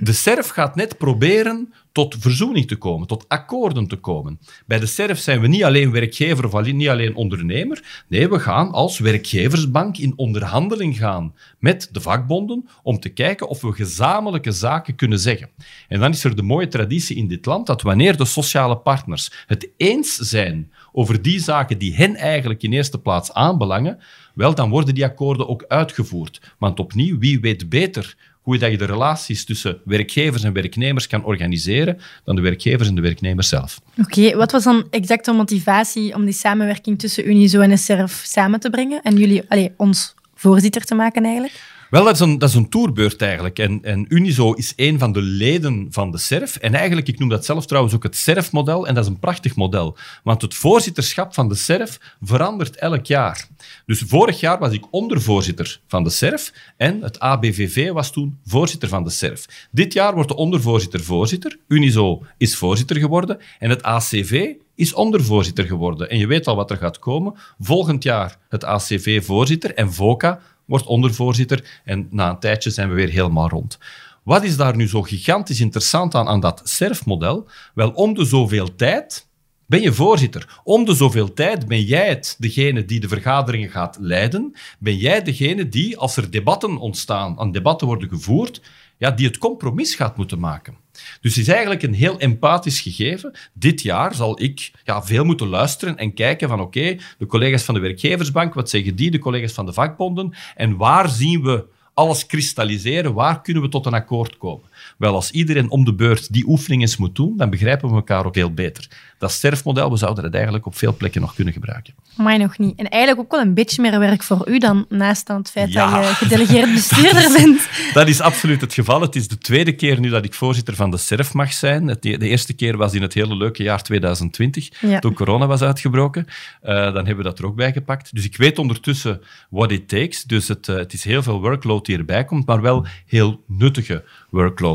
De SERF gaat net proberen tot verzoening te komen, tot akkoorden te komen. Bij de SERF zijn we niet alleen werkgever of niet alleen ondernemer. Nee, we gaan als werkgeversbank in onderhandeling gaan met de vakbonden om te kijken of we gezamenlijke zaken kunnen zeggen. En dan is er de mooie traditie in dit land dat wanneer de sociale partners het eens zijn over die zaken die hen eigenlijk in eerste plaats aanbelangen, wel, dan worden die akkoorden ook uitgevoerd. Want opnieuw, wie weet beter hoe dat je de relaties tussen werkgevers en werknemers kan organiseren dan de werkgevers en de werknemers zelf. Oké, wat was dan exact de motivatie om die samenwerking tussen Unizo en de SERF samen te brengen en jullie, allee, ons voorzitter te maken eigenlijk? Wel, dat is een, dat is een tourbeurt eigenlijk. En, en Unizo is een van de leden van de SERF. En eigenlijk, ik noem dat zelf trouwens ook het SERF-model. En dat is een prachtig model. Want het voorzitterschap van de SERF verandert elk jaar. Dus vorig jaar was ik ondervoorzitter van de SERF. En het ABVV was toen voorzitter van de SERF. Dit jaar wordt de ondervoorzitter voorzitter. Unizo is voorzitter geworden. En het ACV is ondervoorzitter geworden. En je weet al wat er gaat komen. Volgend jaar het ACV voorzitter en VOCA wordt ondervoorzitter. En na een tijdje zijn we weer helemaal rond. Wat is daar nu zo gigantisch interessant aan, aan dat SERF-model? Wel, om de zoveel tijd ben je voorzitter. Om de zoveel tijd ben jij het, degene die de vergaderingen gaat leiden. Ben jij degene die, als er debatten ontstaan, aan debatten worden gevoerd, ja, die het compromis gaat moeten maken. Dus het is eigenlijk een heel empathisch gegeven. Dit jaar zal ik ja, veel moeten luisteren en kijken van oké, de collega's van de werkgeversbank, wat zeggen die, de collega's van de vakbonden, en waar zien we alles kristalliseren, waar kunnen we tot een akkoord komen? Wel, als iedereen om de beurt die oefening eens moet doen, dan begrijpen we elkaar ook heel beter. Dat sterfmodel, we zouden het eigenlijk op veel plekken nog kunnen gebruiken. Maar nog niet. En eigenlijk ook wel een beetje meer werk voor u dan naast aan het feit Ja. dat je gedelegeerd bestuurder Dat is- bent. Dat is absoluut het geval. Het is de tweede keer nu dat ik voorzitter van de SERF mag zijn. Het- De eerste keer was in het hele leuke jaar 2020, Ja. toen corona was uitgebroken. Eh, dan hebben we dat er ook bij gepakt. Dus ik weet ondertussen what it takes. Dus het, eh, het is heel veel workload die erbij komt, maar wel heel nuttige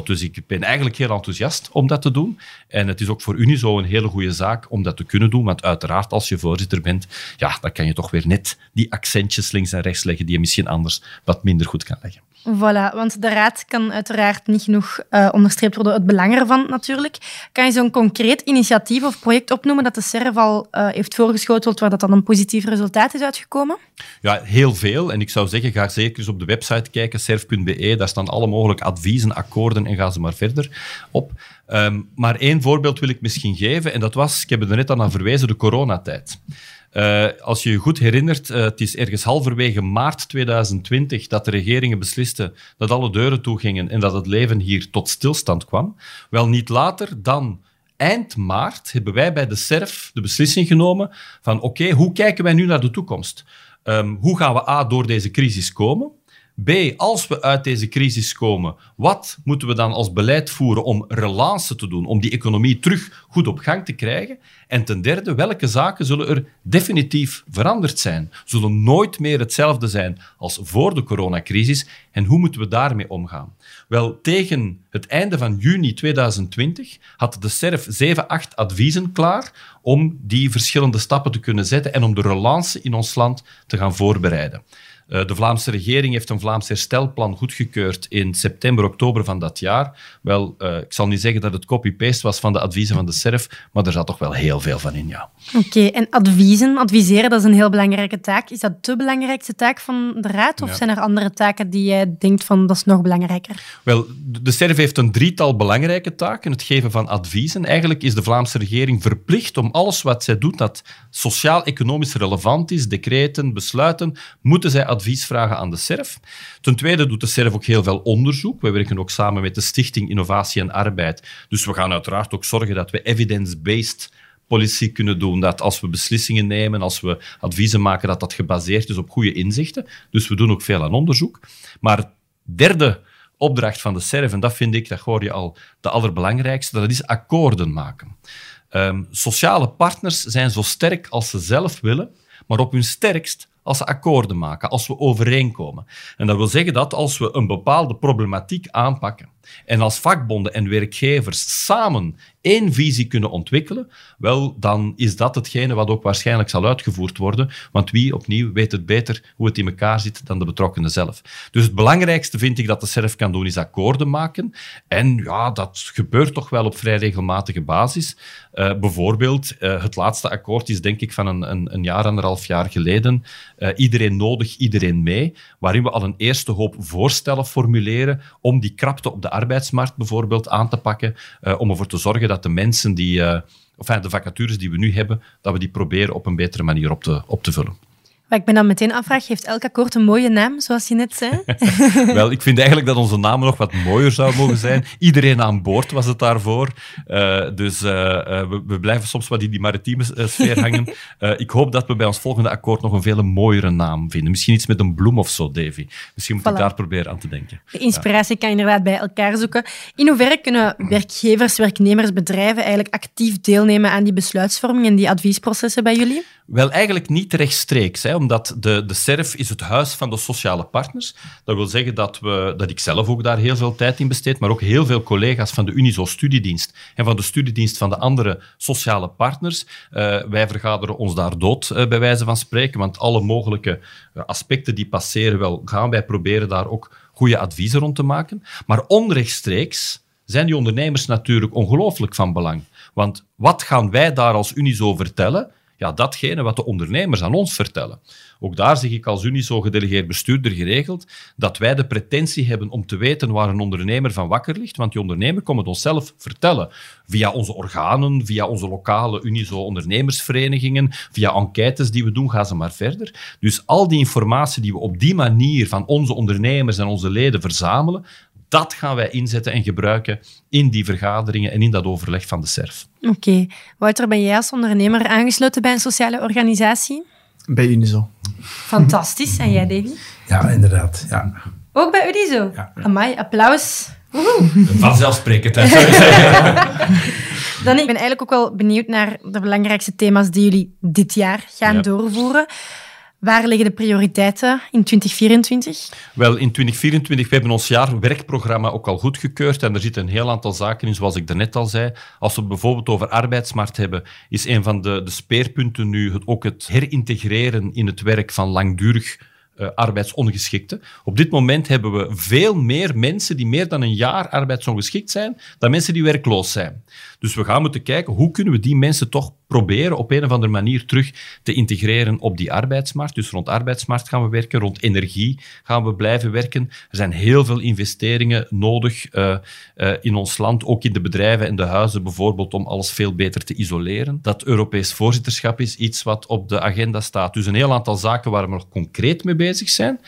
Dus ik ben eigenlijk heel enthousiast om dat te doen. En het is ook voor Unizo een hele goede zaak om dat te kunnen doen. Want uiteraard, als je voorzitter bent, ja, dan kan je toch weer net die accentjes links en rechts leggen die je misschien anders wat minder goed kan leggen. Voilà, want de raad kan uiteraard niet genoeg eh, onderstreept worden, het belang ervan natuurlijk. Kan je zo'n concreet initiatief of project opnoemen dat de SERF al eh, heeft voorgeschoteld, waar dat dan een positief resultaat is uitgekomen? Ja, heel veel. En ik zou zeggen, ga zeker eens op de website kijken, serf.be. Daar staan alle mogelijke adviezen, akkoorden en ga ze maar verder op. Ehm, maar één voorbeeld wil ik misschien geven. En dat was, ik heb er net aan verwezen, de coronatijd. Eh, als je je goed herinnert, eh, het is ergens halverwege maart 2020 dat de regeringen beslisten dat alle deuren toegingen en dat het leven hier tot stilstand kwam. Wel niet later dan eind maart hebben wij bij de SERF de beslissing genomen van oké, hoe kijken wij nu naar de toekomst? Ehm, hoe gaan we A, door deze crisis komen? B, als we uit deze crisis komen, wat moeten we dan als beleid voeren om relance te doen, om die economie terug goed op gang te krijgen? En ten derde, welke zaken zullen er definitief veranderd zijn? Zullen nooit meer hetzelfde zijn als voor de coronacrisis? En hoe moeten we daarmee omgaan? Wel, tegen het einde van juni 2020 had de SERF 7, 8 adviezen klaar om die verschillende stappen te kunnen zetten en om de relance in ons land te gaan voorbereiden. Eh, De Vlaamse regering heeft een Vlaams herstelplan goedgekeurd in september, oktober van dat jaar. Wel, eh, ik zal niet zeggen dat het copy-paste was van de adviezen van de SERF, maar er zat toch wel heel veel van in, ja. Oké, en adviezen, adviseren, dat is een heel belangrijke taak. Is dat de belangrijkste taak van de raad? Of Ja. zijn er andere taken die jij denkt van dat is nog belangrijker? Wel, de SERF heeft een drietal belangrijke taken. Het geven van adviezen. Eigenlijk is de Vlaamse regering verplicht om alles wat zij doet dat sociaal-economisch relevant is, decreten, besluiten, moeten zij advies vragen aan de SERF. Ten tweede doet de SERF ook heel veel onderzoek. We werken ook samen met de Stichting Innovatie en Arbeid. Dus we gaan uiteraard ook zorgen dat we evidence-based policy kunnen doen. Dat als we beslissingen nemen, als we adviezen maken, dat dat gebaseerd is op goede inzichten. Dus we doen ook veel aan onderzoek. Maar derde opdracht van de SERF, en dat vind ik, dat hoor je al, de allerbelangrijkste, dat is akkoorden maken. Ehm, sociale partners zijn zo sterk als ze zelf willen, maar op hun sterkst als ze akkoorden maken, als we overeenkomen. En dat wil zeggen dat als we een bepaalde problematiek aanpakken en als vakbonden en werkgevers samen één visie kunnen ontwikkelen, wel, dan is dat hetgene wat ook waarschijnlijk zal uitgevoerd worden. Want wie, opnieuw, weet het beter hoe het in elkaar zit dan de betrokkenen zelf. Dus het belangrijkste vind ik dat de SERF kan doen, is akkoorden maken. En ja, dat gebeurt toch wel op vrij regelmatige basis. Eh, bijvoorbeeld, eh, het laatste akkoord is denk ik van een, een, een jaar, anderhalf jaar geleden. Eh, iedereen nodig, iedereen mee. Waarin we al een eerste hoop voorstellen formuleren om die krapte op de arbeidsmarkt bijvoorbeeld aan te pakken. eh, om ervoor te zorgen dat de mensen die, eh, enfin, de vacatures die we nu hebben, dat we die proberen op een betere manier op te, op te vullen. Wat ik me dan meteen afvraag, heeft elk akkoord een mooie naam, zoals je net zei? Wel, ik vind eigenlijk dat onze namen nog wat mooier zou mogen zijn. Iedereen aan boord was het daarvoor. Uh, dus uh, we, we, blijven soms wat in die maritieme sfeer hangen. ik hoop dat we bij ons volgende akkoord nog een veel mooiere naam vinden. Misschien iets met een bloem of zo, Davy. Misschien moet voilà. ik daar proberen aan te denken. De inspiratie ja. kan je inderdaad bij elkaar zoeken. In hoeverre kunnen werkgevers, werknemers, bedrijven eigenlijk actief deelnemen aan die besluitvorming en die adviesprocessen bij jullie? Wel, eigenlijk niet rechtstreeks, hè, omdat de, de SERF is het huis van de sociale partners. Dat wil zeggen dat, we, dat ik zelf ook daar heel veel tijd in besteed, maar ook heel veel collega's van de Unizo-studiedienst en van de studiedienst van de andere sociale partners. Uh, wij vergaderen ons daar dood, uh, bij wijze van spreken, want alle mogelijke uh, aspecten die passeren, wel, gaan wij proberen daar ook goede adviezen rond te maken. Maar onrechtstreeks zijn die ondernemers natuurlijk ongelooflijk van belang. Want wat gaan wij daar als Unizo vertellen? Ja, datgene wat de ondernemers aan ons vertellen. Ook daar zeg ik als Unizo gedelegeerd bestuurder geregeld dat wij de pretentie hebben om te weten waar een ondernemer van wakker ligt, want die ondernemer komt het onszelf vertellen. Via onze organen, via onze lokale Unizo ondernemersverenigingen, via enquêtes die we doen, gaan ze maar verder. Dus al die informatie die we op die manier van onze ondernemers en onze leden verzamelen, dat gaan wij inzetten en gebruiken in die vergaderingen en in dat overleg van de SERF. Oké. Okay. Wouter, ben jij als ondernemer aangesloten bij een sociale organisatie? Bij Unizo. Fantastisch. En jij, Davy? Ja, inderdaad. Ja. Ook bij Unizo? Ja. Amai, applaus. Vanzelfsprekend, Dan, ik ben eigenlijk ook wel benieuwd naar de belangrijkste thema's die jullie dit jaar gaan doorvoeren. Waar liggen de prioriteiten in 2024? Wel, in 2024 we hebben ons jaarwerkprogramma ook al goedgekeurd en er zitten een heel aantal zaken in, zoals ik daarnet al zei. Als we het bijvoorbeeld over arbeidsmarkt hebben, is een van de, de speerpunten nu ook het herintegreren in het werk van langdurig uh, arbeidsongeschikten. Op dit moment hebben we veel meer mensen die meer dan een jaar arbeidsongeschikt zijn, dan mensen die werkloos zijn. Dus we gaan moeten kijken hoe kunnen we die mensen toch proberen op een of andere manier terug te integreren op die arbeidsmarkt. Dus rond arbeidsmarkt gaan we werken, rond energie gaan we blijven werken. Er zijn heel veel investeringen nodig uh, uh, in ons land, ook in de bedrijven en de huizen bijvoorbeeld, om alles veel beter te isoleren. Dat Europees voorzitterschap is iets wat op de agenda staat. Dus een heel aantal zaken waar we nog concreet mee bezig zijn.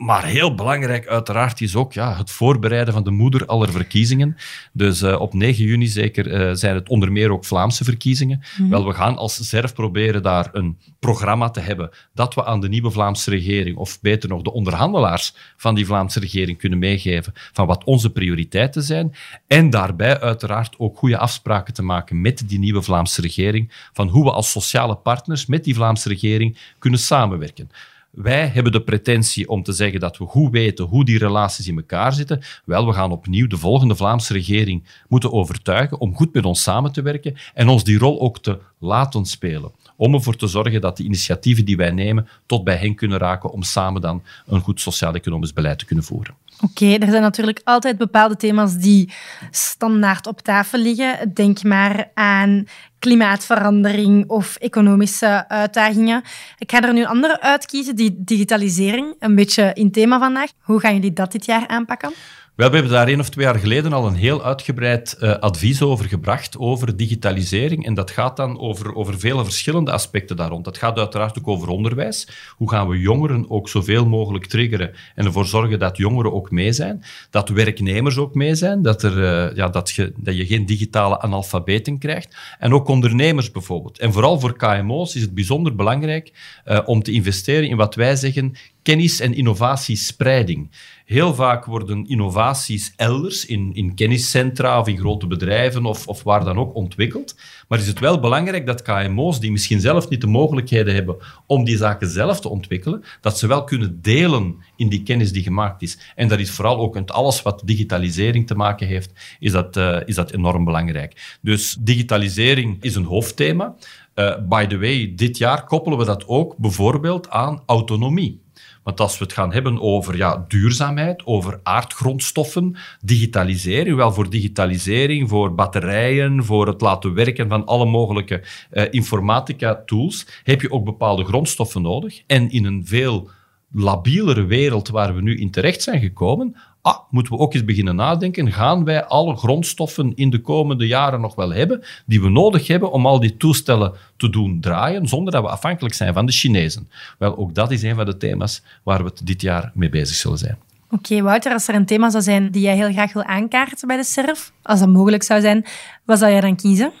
Maar heel belangrijk uiteraard is ook ja, het voorbereiden van de moeder aller verkiezingen. Dus uh, op 9 juni zeker uh, zijn het onder meer ook Vlaamse verkiezingen. Mm -hmm. Wel, we gaan als ZERF proberen daar een programma te hebben dat we aan de nieuwe Vlaamse regering, of beter nog de onderhandelaars van die Vlaamse regering kunnen meegeven van wat onze prioriteiten zijn. En daarbij uiteraard ook goede afspraken te maken met die nieuwe Vlaamse regering van hoe we als sociale partners met die Vlaamse regering kunnen samenwerken. Wij hebben de pretentie om te zeggen dat we goed weten hoe die relaties in elkaar zitten. Wel, we gaan opnieuw de volgende Vlaamse regering moeten overtuigen om goed met ons samen te werken en ons die rol ook te laten spelen. Om ervoor te zorgen dat de initiatieven die wij nemen tot bij hen kunnen raken om samen dan een goed sociaal-economisch beleid te kunnen voeren. Oké, er zijn natuurlijk altijd bepaalde thema's die standaard op tafel liggen. Denk maar aan klimaatverandering of economische uitdagingen. Ik ga er nu een andere uitkiezen, die digitalisering, een beetje in thema vandaag. Hoe gaan jullie dat dit jaar aanpakken? Wel, we hebben daar één of twee jaar geleden al een heel uitgebreid uh, advies over gebracht, over digitalisering. En dat gaat dan over, over vele verschillende aspecten daar rond. Dat gaat uiteraard ook over onderwijs. Hoe gaan we jongeren ook zoveel mogelijk triggeren en ervoor zorgen dat jongeren ook mee zijn? Dat werknemers ook mee zijn, dat, er, uh, ja, dat, je, dat je geen digitale analfabeten krijgt. En ook ondernemers bijvoorbeeld. En vooral voor KMO's is het bijzonder belangrijk uh, om te investeren in wat wij zeggen kennis- en innovatiespreiding. Heel vaak worden innovaties elders, in, in kenniscentra of in grote bedrijven of, of waar dan ook, ontwikkeld. Maar is het wel belangrijk dat KMO's, die misschien zelf niet de mogelijkheden hebben om die zaken zelf te ontwikkelen, dat ze wel kunnen delen in die kennis die gemaakt is. En dat is vooral ook met alles wat digitalisering te maken heeft, is dat, uh, is dat enorm belangrijk. Dus digitalisering is een hoofdthema. Uh, by the way, dit jaar koppelen we dat ook bijvoorbeeld aan autonomie. Want als we het gaan hebben over ja, duurzaamheid, over aardgrondstoffen, digitalisering, wel voor digitalisering, voor batterijen, voor het laten werken van alle mogelijke uh, informatica-tools, heb je ook bepaalde grondstoffen nodig. En in een veel labielere wereld waar we nu in terecht zijn gekomen, ah, moeten we ook eens beginnen nadenken, gaan wij alle grondstoffen in de komende jaren nog wel hebben die we nodig hebben om al die toestellen te doen draaien, zonder dat we afhankelijk zijn van de Chinezen? Wel, ook dat is een van de thema's waar we het dit jaar mee bezig zullen zijn. Oké, Wouter, als er een thema zou zijn die jij heel graag wil aankaarten bij de SERF, als dat mogelijk zou zijn, wat zou jij dan kiezen?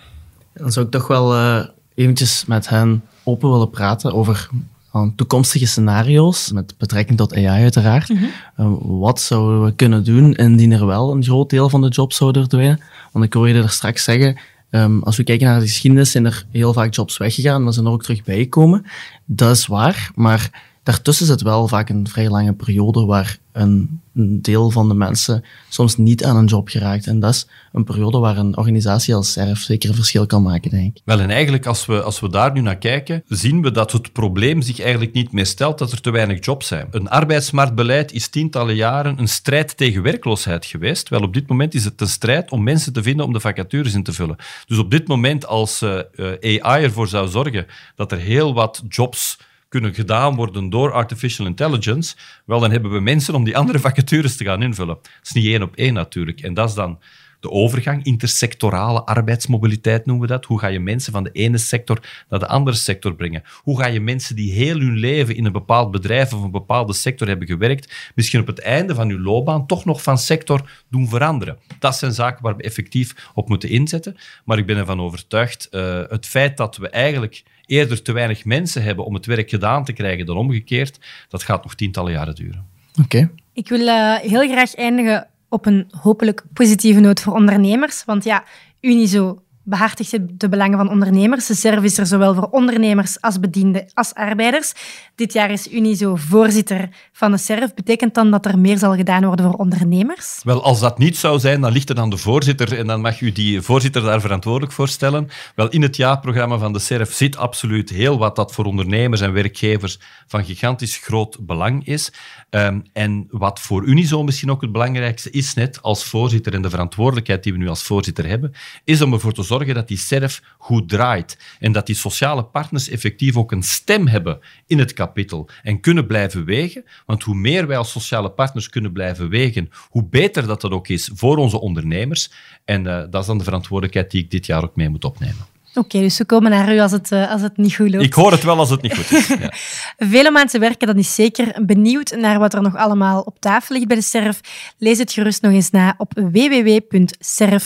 Dan zou ik toch wel uh, eventjes met hen open willen praten over aan toekomstige scenario's, met betrekking tot AI uiteraard. Mm -hmm. wat zouden we kunnen doen indien er wel een groot deel van de jobs zouden verdwijnen? Want ik hoorde er straks zeggen, um, als we kijken naar de geschiedenis, zijn er heel vaak jobs weggegaan, maar zijn er ook terug bijgekomen. Dat is waar, maar daartussen zit wel vaak een vrij lange periode waar een, deel van de mensen soms niet aan een job geraakt. En dat is een periode waar een organisatie als SERF zeker een verschil kan maken, denk ik. Wel, en eigenlijk als we, als we daar nu naar kijken, zien we dat het probleem zich eigenlijk niet meer stelt dat er te weinig jobs zijn. Een arbeidsmarktbeleid is tientallen jaren een strijd tegen werkloosheid geweest. Wel, op dit moment is het een strijd om mensen te vinden om de vacatures in te vullen. Dus op dit moment, als uh, uh, AI ervoor zou zorgen dat er heel wat jobs kunnen gedaan worden door artificial intelligence, wel, dan hebben we mensen om die andere vacatures te gaan invullen. Dat is niet één op één natuurlijk. En dat is dan de overgang, intersectorale arbeidsmobiliteit noemen we dat. Hoe ga je mensen van de ene sector naar de andere sector brengen? Hoe ga je mensen die heel hun leven in een bepaald bedrijf of een bepaalde sector hebben gewerkt, misschien op het einde van hun loopbaan toch nog van sector doen veranderen? Dat zijn zaken waar we effectief op moeten inzetten. Maar ik ben ervan overtuigd, uh, het feit dat we eigenlijk eerder te weinig mensen hebben om het werk gedaan te krijgen dan omgekeerd, dat gaat nog tientallen jaren duren. Oké. Ik wil uh, heel graag eindigen op een hopelijk positieve noot voor ondernemers. Want ja, Unizo behartigt de belangen van ondernemers. De service is er zowel voor ondernemers als bedienden als arbeiders. Dit jaar is Unizo voorzitter van de SERF. Betekent dan dat er meer zal gedaan worden voor ondernemers? Wel, als dat niet zou zijn, dan ligt het aan de voorzitter en dan mag u die voorzitter daar verantwoordelijk voor stellen. Wel, in het jaarprogramma van de SERF zit absoluut heel wat dat voor ondernemers en werkgevers van gigantisch groot belang is. Um, en wat voor Unizo misschien ook het belangrijkste is, net als voorzitter en de verantwoordelijkheid die we nu als voorzitter hebben, is om ervoor te zorgen dat die SERF goed draait en dat die sociale partners effectief ook een stem hebben in het kapitel en kunnen blijven wegen. Want hoe meer wij als sociale partners kunnen blijven wegen, hoe beter dat dat ook is voor onze ondernemers. En uh, dat is dan de verantwoordelijkheid die ik dit jaar ook mee moet opnemen. Oké, okay, dus we komen naar u als het, uh, als het niet goed loopt. Ik hoor het wel als het niet goed is. Ja. Vele mensen werken, dat is zeker. Benieuwd naar wat er nog allemaal op tafel ligt bij de SERF? Lees het gerust nog eens na op www.serf.be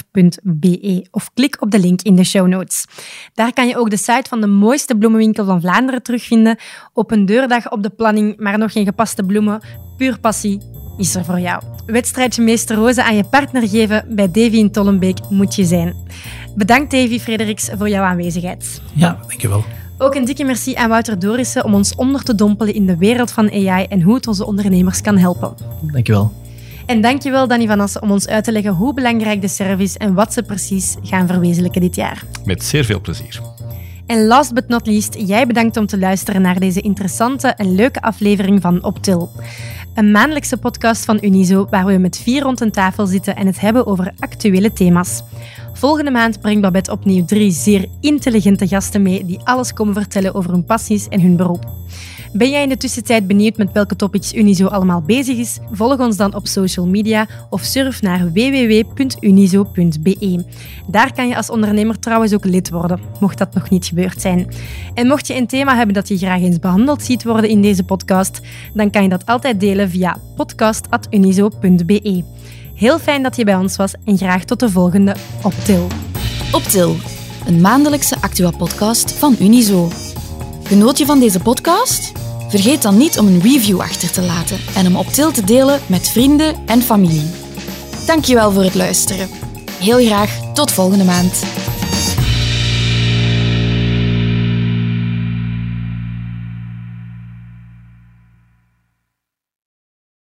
of klik op de link in de show notes. Daar kan je ook de site van de mooiste bloemenwinkel van Vlaanderen terugvinden. Op een deurdag op de planning, maar nog geen gepaste bloemen. Puur passie is er voor jou. Wedstrijdje Meester Roze aan je partner geven bij Davy in Tollenbeek moet je zijn. Bedankt Davy Frederiks voor jouw aanwezigheid. Ja, dankjewel. Ook een dikke merci aan Wouter Dorissen om ons onder te dompelen in de wereld van AI en hoe het onze ondernemers kan helpen. Dankjewel. En dankjewel Danny van Assen om ons uit te leggen hoe belangrijk de service en wat ze precies gaan verwezenlijken dit jaar. Met zeer veel plezier. En last but not least, jij bedankt om te luisteren naar deze interessante en leuke aflevering van Optil. Een maandelijkse podcast van Unizo waar we met vier rond een tafel zitten en het hebben over actuele thema's. Volgende maand brengt Babette opnieuw drie zeer intelligente gasten mee die alles komen vertellen over hun passies en hun beroep. Ben jij in de tussentijd benieuwd met welke topics Unizo allemaal bezig is? Volg ons dan op social media of surf naar www.unizo.be. Daar kan je als ondernemer trouwens ook lid worden, mocht dat nog niet gebeurd zijn. En mocht je een thema hebben dat je graag eens behandeld ziet worden in deze podcast, dan kan je dat altijd delen via podcast.unizo.be. Heel fijn dat je bij ons was en graag tot de volgende Optil. Optil, een maandelijkse actua-podcast van Unizo. Genoot je van deze podcast? Vergeet dan niet om een review achter te laten en hem op til te delen met vrienden en familie. Dankjewel voor het luisteren. Heel graag tot volgende maand.